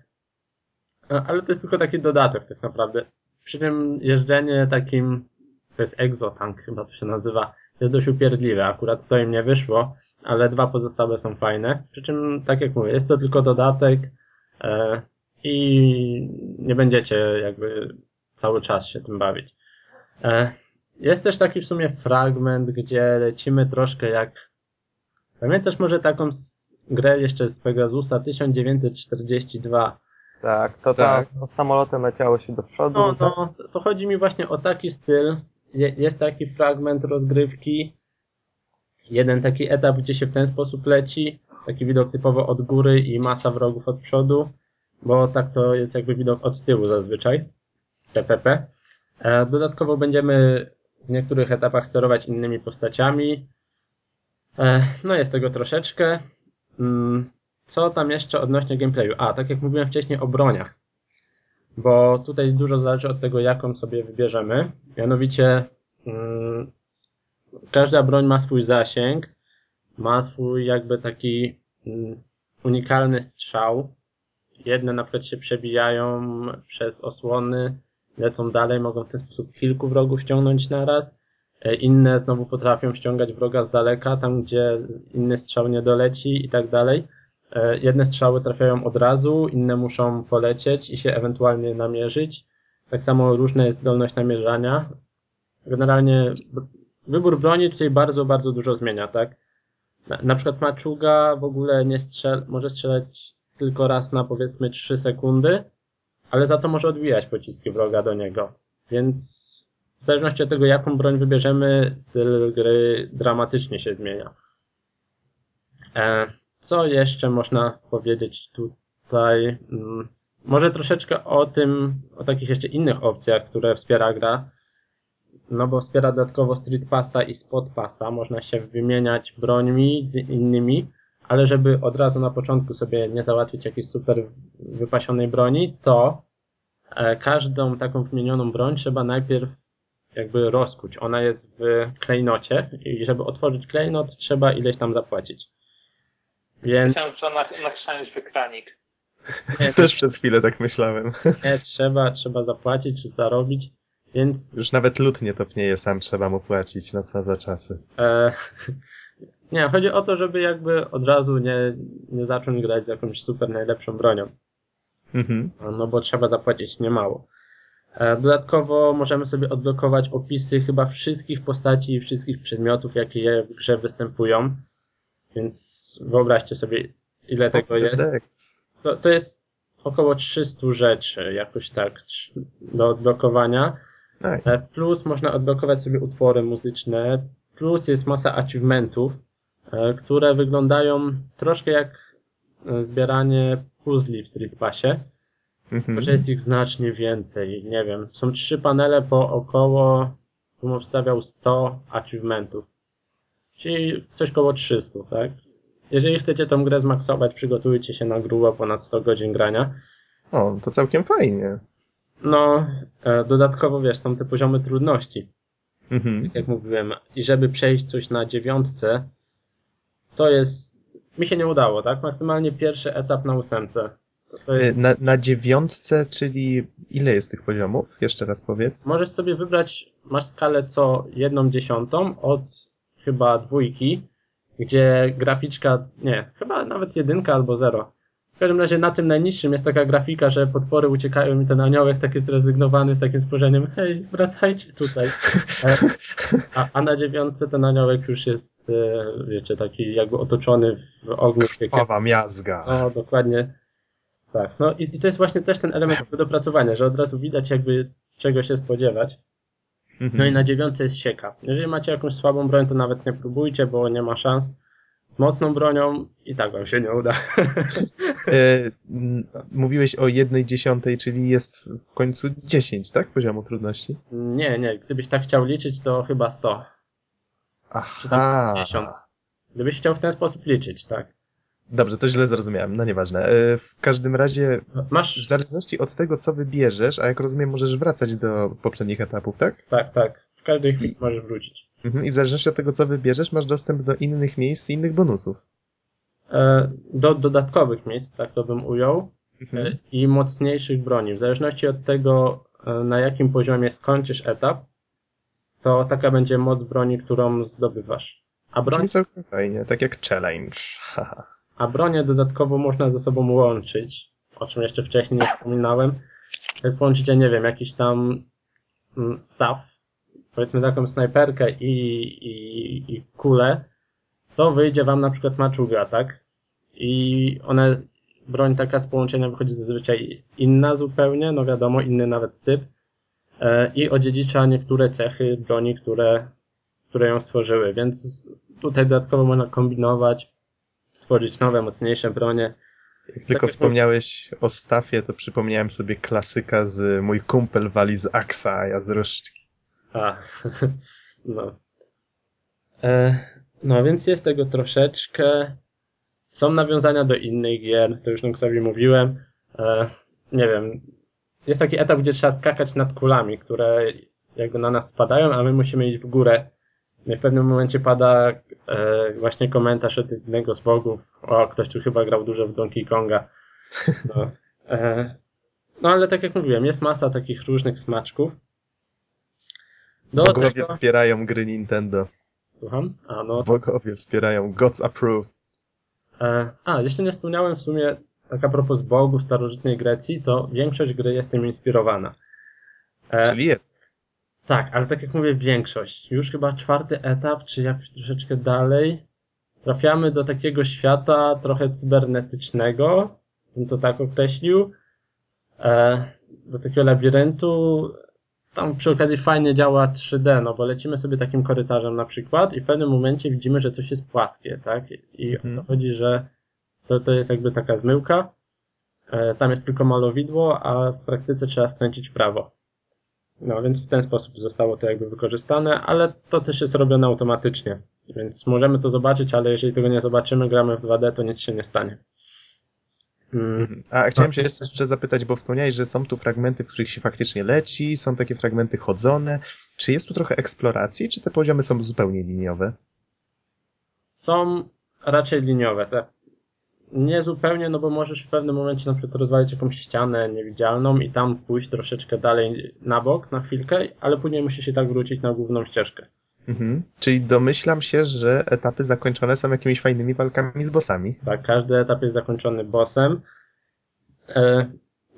Ale to jest tylko taki dodatek tak naprawdę. Przy tym jeżdżenie takim, to jest exotank chyba to się nazywa, jest dość upierdliwe. Akurat to im nie wyszło, ale dwa pozostałe są fajne. Przy czym, tak jak mówię, jest to tylko dodatek e, i nie będziecie jakby cały czas się tym bawić. E, Jest też taki w sumie fragment, gdzie lecimy troszkę jak Pamiętasz może taką grę jeszcze z Pegasusa 1942? Tak, to Tak. tam z samolotem leciało się do przodu. No, tak? no, to chodzi mi właśnie o taki styl. Je- Jest taki fragment rozgrywki. Jeden taki etap, gdzie się w ten sposób leci. Taki widok typowo od góry i masa wrogów od przodu. Bo tak to jest jakby widok od tyłu zazwyczaj. TPP. E, Dodatkowo będziemy w niektórych etapach sterować innymi postaciami. E, No jest tego troszeczkę. Mm, Co tam jeszcze odnośnie gameplayu? A, tak jak mówiłem wcześniej o broniach. Bo tutaj dużo zależy od tego, jaką sobie wybierzemy. Mianowicie mm, każda broń ma swój zasięg, ma swój jakby taki mm, unikalny strzał. Jedne na przykład się przebijają przez osłony, lecą dalej, mogą w ten sposób kilku wrogów ściągnąć naraz. E, Inne znowu potrafią ściągać wroga z daleka, tam gdzie inny strzał nie doleci i tak dalej. E, Jedne strzały trafiają od razu, inne muszą polecieć i się ewentualnie namierzyć. Tak samo różna jest zdolność namierzania. Generalnie wybór broni tutaj bardzo, bardzo dużo zmienia, tak? Na, na przykład maczuga w ogóle nie strzel, może strzelać tylko raz na powiedzmy 3 sekundy, ale za to może odbijać pociski wroga do niego. Więc w zależności od tego, jaką broń wybierzemy, styl gry dramatycznie się zmienia. E, co jeszcze można powiedzieć tutaj? Mm, Może troszeczkę o tym, o takich jeszcze innych opcjach, które wspiera gra. No bo wspiera dodatkowo Street Passa i Spot Passa. Można się wymieniać brońmi z innymi, ale żeby od razu na początku sobie nie załatwić jakiejś super wypasionej broni, to e, każdą taką wymienioną broń trzeba najpierw jakby rozkuć. Ona jest w klejnocie i żeby otworzyć klejnot trzeba ileś tam zapłacić. Więc Myślałem, że na, nachrzanić wykranik. nie, Też przez chwilę tak myślałem. nie trzeba, trzeba zapłacić czy zarobić, więc Już nawet lód nie topnieje, sam trzeba mu płacić, no co za czasy. e, nie, chodzi o to, żeby jakby od razu nie, nie zacząć grać z jakąś super najlepszą bronią. Mhm. no bo trzeba zapłacić niemało. E, Dodatkowo możemy sobie odblokować opisy chyba wszystkich postaci i wszystkich przedmiotów, jakie w grze występują. Więc wyobraźcie sobie, ile tego jest. To, to jest około 300 rzeczy, jakoś tak, do odblokowania. Nice. E, Plus można odblokować sobie utwory muzyczne. Plus jest masa achievementów, e, które wyglądają troszkę jak e, zbieranie puzli w Street Passie. Mhm. Jest ich znacznie więcej. Nie wiem, są trzy panele po około, bym obstawiał 100 achievementów. Czyli coś koło 300, tak? Jeżeli chcecie tą grę zmaksować, przygotujcie się na grubo ponad 100 godzin grania. O, to całkiem fajnie. No, e, dodatkowo wiesz, są te poziomy trudności, Mhm. jak mówiłem. I żeby przejść coś na dziewiątce, to jest, mi się nie udało, tak? Maksymalnie pierwszy etap na ósemce. To jest Na, na dziewiątce, czyli ile jest tych poziomów? Jeszcze raz powiedz. Możesz sobie wybrać, masz skalę co jedną dziesiątą od chyba dwójki, gdzie graficzka, nie, chyba nawet jedynka albo zero. W każdym razie na tym najniższym jest taka grafika, że potwory uciekają i ten aniołek taki zrezygnowany z takim spojrzeniem, hej, wracajcie tutaj. E, A, a na dziewiątce ten aniołek już jest, e, wiecie, taki jakby otoczony w ogniu. Owa miazga. No, dokładnie. Tak. No i, i to jest właśnie też ten element do dopracowania, że od razu widać jakby czego się spodziewać. Mhm. No i na dziewiątce jest sieka. Jeżeli macie jakąś słabą broń, to nawet nie próbujcie, bo nie ma szans. Z mocną bronią i tak wam się nie uda. E, mówiłeś o jednej dziesiątej, czyli jest w końcu 10, tak? Poziomu trudności? nie, nie. Gdybyś tak chciał liczyć, to chyba 100. Aha. 50. Gdybyś chciał w ten sposób liczyć, tak. Dobrze, to źle zrozumiałem, no nieważne. E, W każdym razie, w Masz, zależności od tego, co wybierzesz, a jak rozumiem, możesz wracać do poprzednich etapów, tak? tak, tak. W każdej chwili możesz wrócić. Mhm. I w zależności od tego, co wybierzesz, masz dostęp do innych miejsc i innych bonusów. E, Do dodatkowych miejsc, tak to bym ujął. Mhm. e, i mocniejszych broni. W zależności od tego, na jakim poziomie skończysz etap, to taka będzie moc broni, którą zdobywasz. A, broń, Brzmi całkiem fajnie, tak jak challenge. Haha. A bronię dodatkowo można ze sobą łączyć, o czym jeszcze wcześniej nie wspominałem. Jak połączycie, nie wiem, jakiś tam mm, staw, powiedzmy taką snajperkę i, i, i kulę, to wyjdzie wam na przykład maczuga, tak? I one, broń taka z połączenia wychodzi zazwyczaj inna zupełnie, no wiadomo, inny nawet typ. E, I odziedzicza niektóre cechy broni, które, które ją stworzyły, więc tutaj dodatkowo można kombinować, tworzyć nowe, mocniejsze bronie. Jak tylko Tak wspomniałeś o stafie, to przypomniałem sobie klasyka z mój kumpel wali z Aksa, a ja z Różdżki. A, no. E, no, więc jest tego troszeczkę. Są nawiązania do innych gier, to już Nuxowi mówiłem. E, nie wiem, jest taki etap, gdzie trzeba skakać nad kulami, które jakby na nas spadają, a my musimy iść w górę. No w pewnym momencie pada e, właśnie komentarz od jednego z bogów. O, ktoś tu chyba grał dużo w Donkey Konga. No, e, no ale tak jak mówiłem, jest masa takich różnych smaczków. Do Bogowie tego... wspierają gry Nintendo. Słucham? A, no Bogowie wspierają God's Approve. E, a, jeszcze nie wspomniałem w sumie, tak a propos bogów starożytnej Grecji, to większość gry jest tym inspirowana. E, Czyli jest. Tak, ale tak jak mówię, większość. Już chyba czwarty etap, czy jakoś troszeczkę dalej, trafiamy do takiego świata trochę cybernetycznego, bym to tak określił, e, do takiego labiryntu. Tam przy okazji fajnie działa 3D, no bo lecimy sobie takim korytarzem na przykład i w pewnym momencie widzimy, że coś jest płaskie, tak? I Mhm. o to chodzi, że to, to jest jakby taka zmyłka. E, tam jest tylko malowidło, a w praktyce trzeba skręcić w prawo. No więc w ten sposób zostało to jakby wykorzystane, ale to też jest robione automatycznie. Więc możemy to zobaczyć, ale jeżeli tego nie zobaczymy, gramy w 2D, to nic się nie stanie. Mm, A chciałem się jeszcze zapytać, bo wspomniałeś, że są tu fragmenty, w których się faktycznie leci, są takie fragmenty chodzone. Czy jest tu trochę eksploracji, czy te poziomy są zupełnie liniowe? są raczej liniowe. Te nie zupełnie, no bo możesz w pewnym momencie na przykład rozwalić jakąś ścianę niewidzialną i tam pójść troszeczkę dalej na bok na chwilkę, ale później musisz się tak wrócić na główną ścieżkę. Mhm. Czyli domyślam się, że etapy zakończone są jakimiś fajnymi walkami z bossami. Tak, każdy etap jest zakończony bossem. E,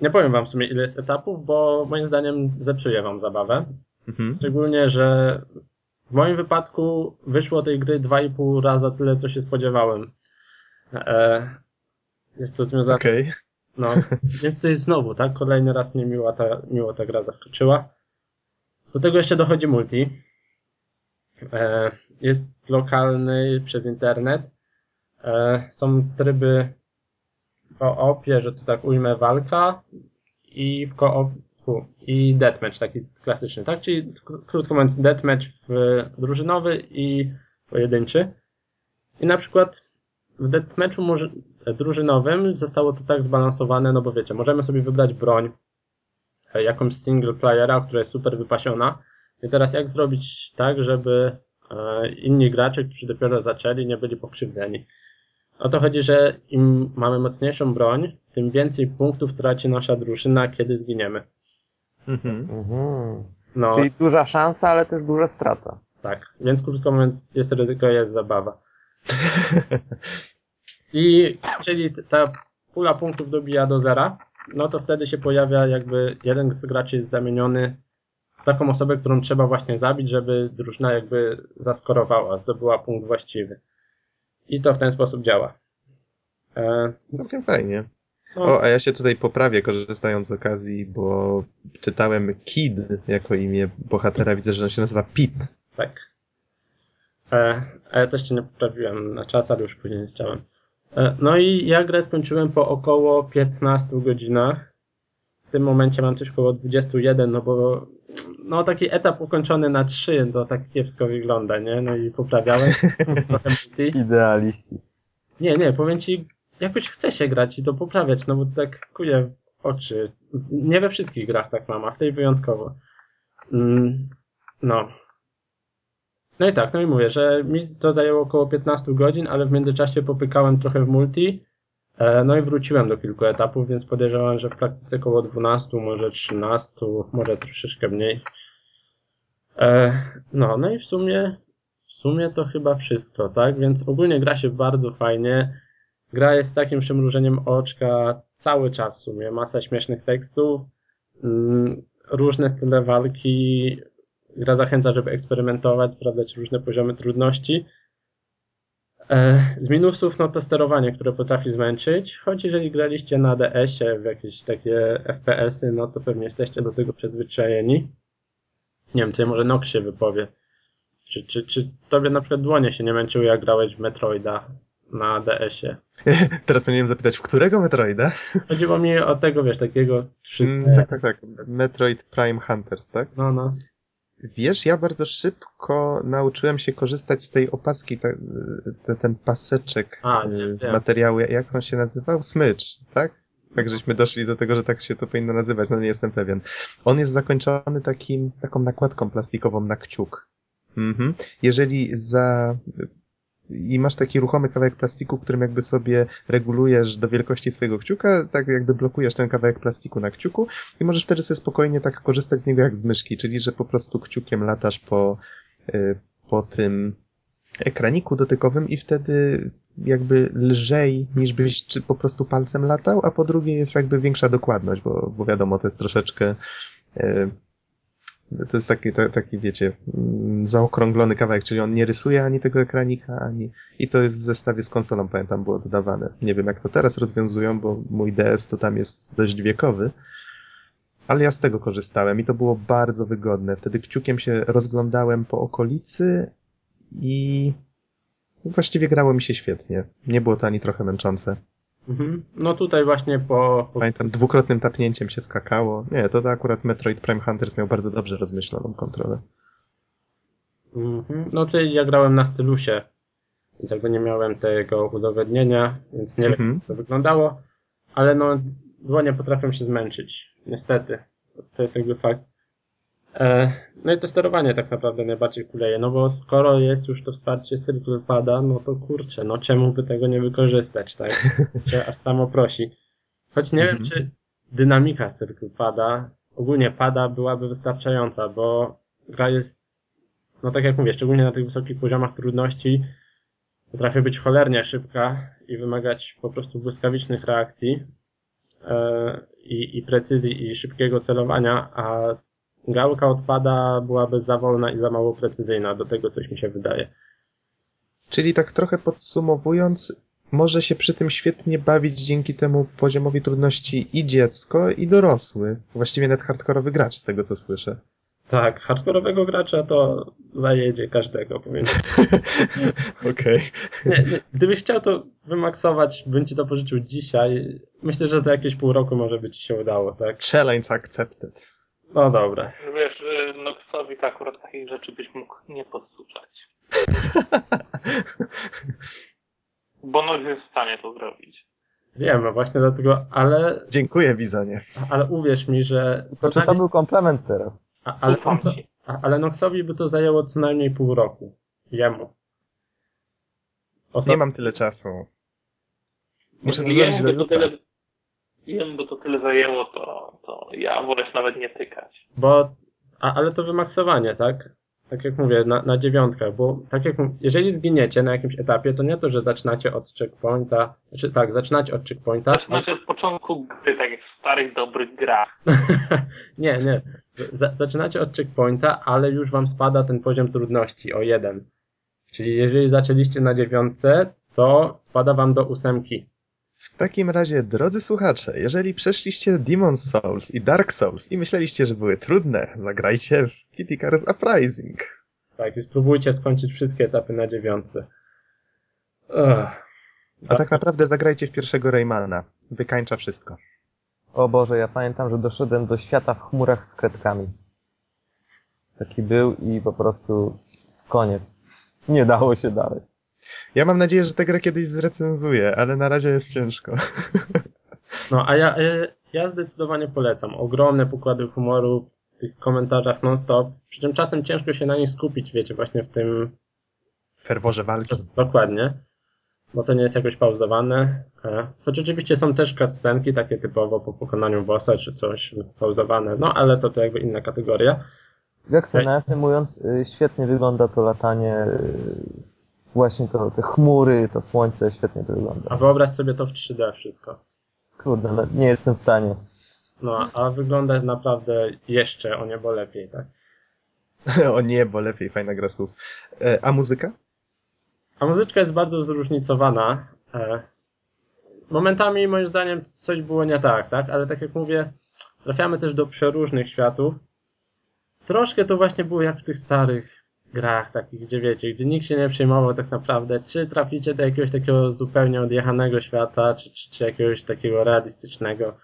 nie powiem wam w sumie ile jest etapów, bo moim zdaniem zepsuje wam zabawę. Mhm. Szczególnie, że w moim wypadku wyszło tej gry 2,5 raza tyle, co się spodziewałem. E, jest to związane Okej. No, więc to jest znowu, tak? Kolejny raz mnie miła ta, miło ta gra zaskoczyła. Do tego jeszcze dochodzi multi. E, jest lokalny przez internet. E, są tryby w koopie, że to tak ujmę, walka i w koop, i deathmatch taki klasyczny, tak? Czyli krótko mówiąc deathmatch w drużynowy i pojedynczy. I na przykład w deathmatchu może, drużynowym zostało to tak zbalansowane, no bo wiecie, możemy sobie wybrać broń, e, jakąś single playera, która jest super wypasiona. I teraz jak zrobić tak, żeby e, inni gracze, którzy dopiero zaczęli, nie byli pokrzywdzeni? O to chodzi, że im mamy mocniejszą broń, tym więcej punktów traci nasza drużyna, kiedy zginiemy. Mhm. Mhm. No, Czyli duża szansa, ale też duża strata. tak. Więc krótko mówiąc, jest ryzyko, jest zabawa. I t- ta pula punktów dobija do zera, no to wtedy się pojawia jakby jeden z graczy jest zamieniony w taką osobę, którą trzeba właśnie zabić, żeby drużyna jakby zaskorowała, zdobyła punkt właściwy. I to w ten sposób działa. E, Całkiem fajnie. no, O, a ja się tutaj poprawię, korzystając z okazji, bo czytałem Kid jako imię bohatera. Widzę, że on się nazywa Pete. tak. E, a ja też się nie poprawiłem na czas, ale już później nie chciałem. E, no i ja grę skończyłem po około 15 godzinach. W tym momencie mam coś około 21, no bo no taki etap ukończony na 3, to tak kiepsko wygląda, nie? No i poprawiałem trochę multi. Idealiści. Nie, nie, powiem ci, jakoś chce się grać i to poprawiać, no bo tak kuje oczy. Nie we wszystkich grach tak mam, a w tej wyjątkowo. Mm, no. No i tak, no i mówię, że mi to zajęło około 15 godzin, ale w międzyczasie popykałem trochę w multi, e, no i wróciłem do kilku etapów, więc podejrzewam, że w praktyce około 12, może 13, może troszeczkę mniej. E, no, no i w sumie, w sumie to chyba wszystko, tak? Więc ogólnie gra się bardzo fajnie. Gra jest takim przymrużeniem oczka cały czas w sumie. Masa śmiesznych tekstów, mm, różne style walki. Gra zachęca, żeby eksperymentować, sprawdzać różne poziomy trudności. E, Z minusów, no to sterowanie, które potrafi zmęczyć, choć jeżeli graliście na DS-ie w jakieś takie FPS-y, no to pewnie jesteście do tego przyzwyczajeni. Nie wiem, tutaj może Nox się wypowie. Czy, czy, czy tobie na przykład dłonie się nie męczyły, jak grałeś w Metroida na DS-ie? Teraz powinienem zapytać, w którego Metroida? Chodziło mi o tego, wiesz, takiego 3D. Mm, tak, tak, tak. Metroid Prime Hunters, tak? No, no. Wiesz, ja bardzo szybko nauczyłem się korzystać z tej opaski, te, te, ten paseczek A, nie, wiem. materiału, jak on się nazywał? Smycz, tak? Tak, żeśmy doszli do tego, że tak się to powinno nazywać, no nie jestem pewien. On jest zakończony takim, taką nakładką plastikową na kciuk. Mhm. Jeżeli za, i masz taki ruchomy kawałek plastiku, którym jakby sobie regulujesz do wielkości swojego kciuka, tak jakby blokujesz ten kawałek plastiku na kciuku i możesz wtedy sobie spokojnie tak korzystać z niego jak z myszki, czyli że po prostu kciukiem latasz po, y, po tym ekraniku dotykowym i wtedy jakby lżej niż byś czy po prostu palcem latał, a po drugie jest jakby większa dokładność, bo, bo wiadomo, to jest troszeczkę y, to jest taki, ta- taki, wiecie, mm, zaokrąglony kawałek, czyli on nie rysuje ani tego ekranika, ani... I to jest w zestawie z konsolą, pamiętam, było dodawane. Nie wiem, jak to teraz rozwiązują, bo mój DS to tam jest dość wiekowy. Ale ja z tego korzystałem i to było bardzo wygodne. Wtedy kciukiem się rozglądałem po okolicy i właściwie grało mi się świetnie. Nie było to ani trochę męczące. Mhm. No tutaj właśnie po, po Pamiętam, dwukrotnym tapnięciem się skakało. Nie, to, to akurat Metroid Prime Hunters miał bardzo dobrze rozmyśloną kontrolę. Mhm. No tutaj ja grałem na stylusie, więc jakby nie miałem tego udowodnienia, więc nie wiem Mhm. jak to wyglądało, ale no dłonie potrafią się zmęczyć, niestety. To jest jakby fakt. E, no i to sterowanie tak naprawdę najbardziej kuleje, no bo skoro jest już to wsparcie Circle Pada, no to kurczę, no czemu by tego nie wykorzystać, tak? Cię aż samo prosi. Choć nie wiem, Mhm. czy dynamika Circle Pada, ogólnie pada byłaby wystarczająca, bo gra jest no tak jak mówię, szczególnie na tych wysokich poziomach trudności, potrafi być cholernie szybka i wymagać po prostu błyskawicznych reakcji e, i, i precyzji i szybkiego celowania, a gałka odpada byłaby za wolna i za mało precyzyjna, do tego coś mi się wydaje. Czyli tak trochę podsumowując, może się przy tym świetnie bawić dzięki temu poziomowi trudności i dziecko, i dorosły. Właściwie nawet hardkorowy gracz, z tego co słyszę. Tak, hardkorowego gracza to zajedzie każdego, powiem. Okej. Nie, gdybyś chciał to wymaksować, bym ci to pożyczył dzisiaj. Myślę, że za jakieś pół roku może by ci się udało, tak? Challenge accepted. No dobra. Wiesz, y, Noxowi to akurat takich rzeczy byś mógł nie podsuczać. Bo Nox jest w stanie to zrobić. Wiem, no właśnie dlatego, ale, Dziękuję, Bizonie. ale uwierz mi, że. To czy to był komplement teraz? a, ale, ci. a, ale Noxowi by to zajęło co najmniej pół roku. Jemu. Oso- Nie mam tyle czasu. Muszę to zrobić do to jutra. tyle, jemu by to tyle zajęło, to, to ja wolę nawet nie tykać. Bo, a, ale to wymaksowanie, tak? Tak jak mówię, na, na dziewiątkę, bo tak jak jeżeli zginiecie na jakimś etapie, to nie to, że zaczynacie od checkpointa, znaczy tak, zaczynacie od checkpointa. Zaczynacie od początku gry, tak jak w starych, dobrych grach. nie, nie. Za, zaczynacie od checkpointa, ale już wam spada ten poziom trudności o jeden. Czyli jeżeli zaczęliście na dziewiątce, to spada wam do ósemki. W takim razie, drodzy słuchacze, jeżeli przeszliście Demon's Souls i Dark Souls i myśleliście, że były trudne, zagrajcie w Kitty Cars Uprising. Tak, i spróbujcie skończyć wszystkie etapy na dziewiątce. Ugh. A tak naprawdę zagrajcie w pierwszego Raymana. Wykańcza wszystko. O Boże, ja pamiętam, że doszedłem do świata w chmurach z kredkami. Taki był i po prostu koniec. Nie dało się dalej. Ja mam nadzieję, że tę grę kiedyś zrecenzuję, ale na razie jest ciężko. No, a ja, ja, ja zdecydowanie polecam. Ogromne pokłady humoru w tych komentarzach non-stop. Przy czym czasem ciężko się na nich skupić, wiecie, właśnie w tym ferworze walki. dokładnie. Bo to nie jest jakoś pauzowane. E, Choć oczywiście są też cutscenki, takie typowo po pokonaniu bossa czy coś pauzowane. No, ale to to jakby inna kategoria. Jackson, Ej. nawiasem mówiąc, y, świetnie wygląda to latanie, y, właśnie to, te chmury, to słońce, świetnie to A wygląda. wyobraź sobie to w 3D wszystko. Kurde, no, nie jestem w stanie. No, a wygląda naprawdę jeszcze o niebo lepiej, tak? o nie, bo lepiej, fajna gra słów. E, a muzyka? A muzyczka jest bardzo zróżnicowana. E, Momentami moim zdaniem coś było nie tak, tak? Ale tak jak mówię, trafiamy też do przeróżnych światów. Troszkę to właśnie było jak w tych starych grach, takich, gdzie wiecie, gdzie nikt się nie przejmował tak naprawdę, czy traficie do jakiegoś takiego zupełnie odjechanego świata, czy, czy, czy jakiegoś takiego realistycznego.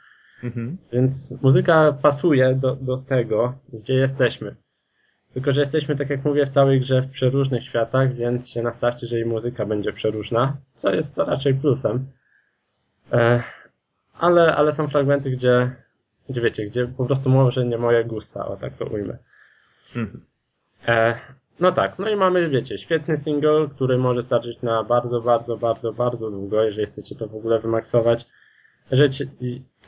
Mhm. Więc muzyka pasuje do, do tego, gdzie jesteśmy. Tylko, że jesteśmy, tak jak mówię, w całej grze w przeróżnych światach, więc się nastawcie, że i muzyka będzie przeróżna, co jest raczej plusem. E, ale, ale są fragmenty, gdzie, gdzie wiecie, gdzie po prostu może nie moje gusta, o tak to ujmę. Mhm. E, No tak, no i mamy, wiecie, świetny single, który może starczyć na bardzo, bardzo, bardzo, bardzo długo, jeżeli chcecie to w ogóle wymaksować.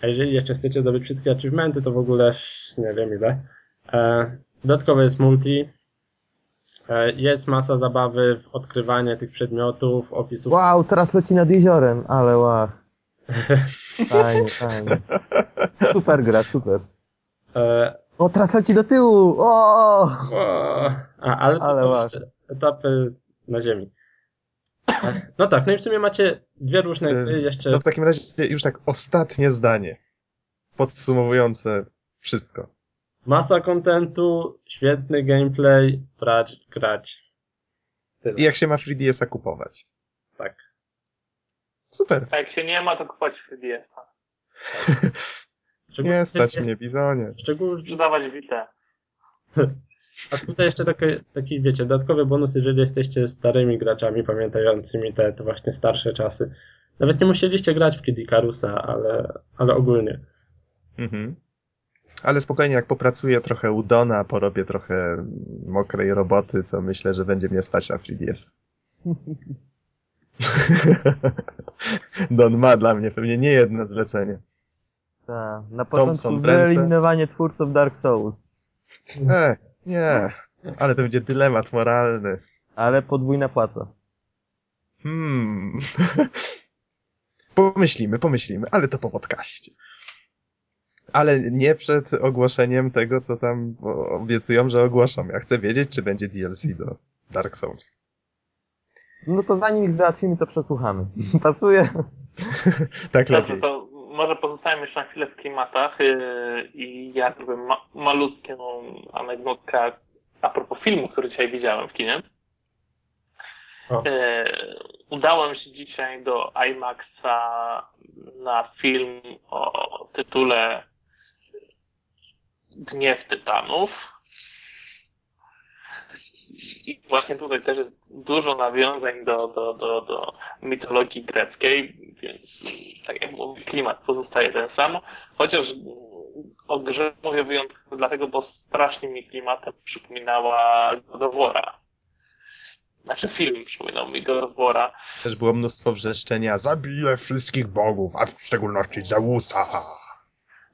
A jeżeli jeszcze chcecie zdobyć wszystkie achievementy, to w ogóle nie wiem ile. E, dodatkowo jest multi. E, jest masa zabawy w odkrywanie tych przedmiotów, opisów. Wow, teraz leci nad jeziorem, ale wow. Fajnie, fajnie. Super gra, super. E, O, teraz leci do tyłu! O! O, a, ale to Ale są ładnie. jeszcze etapy na ziemi. No tak, no i w sumie macie dwie różne gry jeszcze. To w takim razie już tak ostatnie zdanie. Podsumowujące wszystko. Masa kontentu, świetny gameplay, brać, grać. Tyle. I jak się ma 3DS-a kupować. Tak. Super. A jak się nie ma, to kupować 3DS-a. Szczególnie- Nie stać mnie, Bizonie. Szczególnie, Sprzedawać Vita. a tutaj jeszcze takie, taki, wiecie, dodatkowy bonus, jeżeli jesteście starymi graczami, pamiętającymi te, te właśnie starsze czasy. Nawet nie musieliście grać w Kid Icarusa, ale, ale ogólnie. Mhm. Ale spokojnie, jak popracuję trochę u Dona, porobię trochę mokrej roboty, to myślę, że będzie mnie stać na 3DS. Don ma dla mnie pewnie nie jedno zlecenie. Ta, na początku wyeliminowanie twórców Dark Souls. E, nie, ale to będzie dylemat moralny. Ale podwójna płaca. Hmm. Pomyślimy, pomyślimy, ale to po podcaście. Ale nie przed ogłoszeniem tego, co tam obiecują, że ogłoszą. Ja chcę wiedzieć, czy będzie DLC do Dark Souls. No to zanim ich załatwimy, to przesłuchamy. Pasuje? Tak Dobrze, lepiej. to może pozostajemy jeszcze na chwilę w klimatach yy, i ja zrobię ma malutką anegdotkę a propos filmu, który dzisiaj widziałem w kinie. Yy, udałem się dzisiaj do IMAXa na film o tytule Gniew Tytanów. I właśnie tutaj też jest dużo nawiązań do, do, do, do mitologii greckiej, więc tak jak mówię, klimat pozostaje ten sam. Chociaż o grze mówię wyjątkowo dlatego, bo strasznie mi klimatem przypominała God of War'a. Znaczy film przypominał mi God of War'a. Też było mnóstwo wrzeszczenia. Zabiję wszystkich bogów, a w szczególności Zeusa.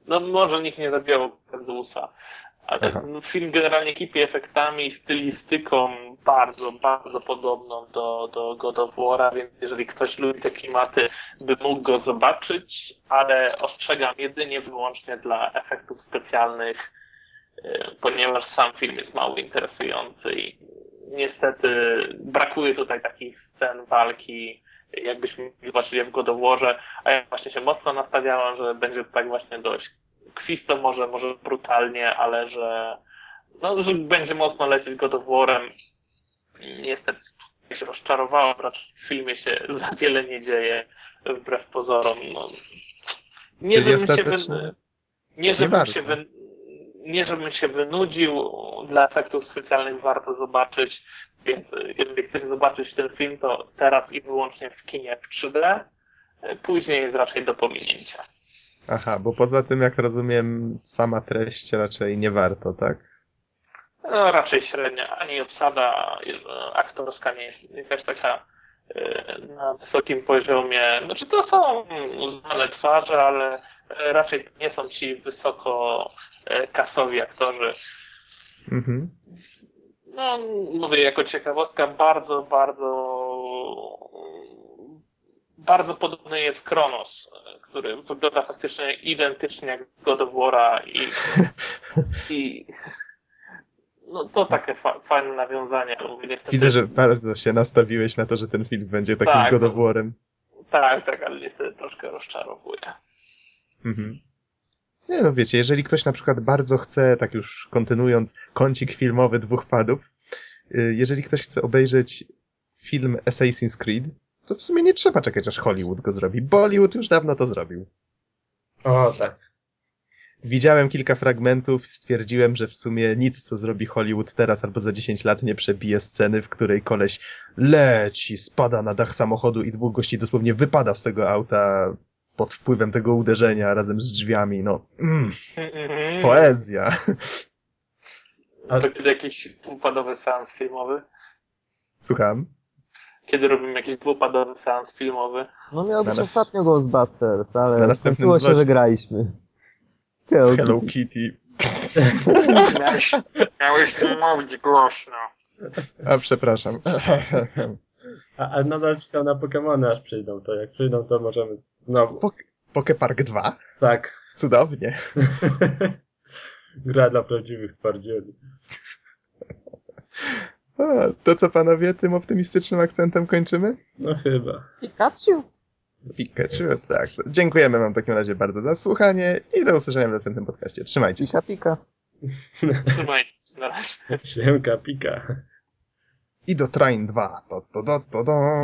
No może nikt nie zabijał Zeusa. Ale Aha. no, film generalnie kipi efektami i stylistyką bardzo, bardzo podobną do, do God of War'a, więc jeżeli ktoś lubi te klimaty, by mógł go zobaczyć, ale ostrzegam jedynie wyłącznie dla efektów specjalnych, y, ponieważ sam film jest mało interesujący i niestety brakuje tutaj takich scen walki, jakbyśmy zobaczyli w God of War'ze, a ja właśnie się mocno nastawiałem, że będzie to tak właśnie dość kwisto, może, może brutalnie, ale że, no, że będzie mocno lecieć God of War'em. Niestety się rozczarowałem, raczej w filmie się za wiele nie dzieje, wbrew pozorom. No. Nie, Czyli żebym się wy... nie, nie żebym warto. się wy... nie żebym się wynudził, dla efektów specjalnych warto zobaczyć, więc jeżeli chcecie zobaczyć ten film, to teraz i wyłącznie w kinie w 3D, y, później jest raczej do pominięcia. Aha, bo poza tym, jak rozumiem, sama treść raczej nie warto, tak? No, raczej średnia. Ani obsada e, aktorska nie jest jakaś taka e, na wysokim poziomie. Znaczy to są znane twarze, ale e, raczej nie są ci wysoko kasowi aktorzy. Mhm. No, mówię, jako ciekawostka, bardzo, bardzo bardzo podobny jest Kronos, e, który wygląda faktycznie identycznie jak God of War'a i, i no to takie fa fajne nawiązanie. niestety, Widzę, że bardzo się nastawiłeś na to, że ten film będzie takim Tak. God of War'em. Tak, tak, ale niestety troszkę rozczarowuje. Mhm. Nie no, wiecie, jeżeli ktoś na przykład bardzo chce, tak już kontynuując, kącik filmowy dwóch padów, y, jeżeli ktoś chce obejrzeć film Assassin's Creed, to w sumie nie trzeba czekać, aż Hollywood go zrobi. Bollywood już dawno to zrobił. O, tak. Widziałem kilka fragmentów i stwierdziłem, że w sumie nic, co zrobi Hollywood teraz albo za 10 lat nie przebije sceny, w której koleś leci, spada na dach samochodu i dwóch gości dosłownie wypada z tego auta pod wpływem tego uderzenia razem z drzwiami. No, mm, Mhm. poezja. A- To kiedy jakiś dwupadowy seans filmowy? Słucham? Kiedy robimy jakiś dwupadowy seans filmowy? No miał być Na ostatnio Ghostbusters, Na ale następnym skończyło się, że graliśmy. Hello, Hello Kitty. Kitty. Miałeś, miałeś nie mówić głośno. A przepraszam. A, a nadal czekam na Pokémony aż przyjdą, to jak przyjdą to możemy znowu. Pok- Pokepark 2? Tak. Cudownie. Gra dla prawdziwych twardzieli. A, to co panowie, tym optymistycznym akcentem kończymy? No chyba. Pikachu! Pikachu, tak. Dziękujemy wam w takim razie bardzo za słuchanie i do usłyszenia w następnym podcaście. Trzymajcie się. Pika, pika. Trzymajcie się na razie. Siemka pika. I do Train 2. To, to, to, to, to.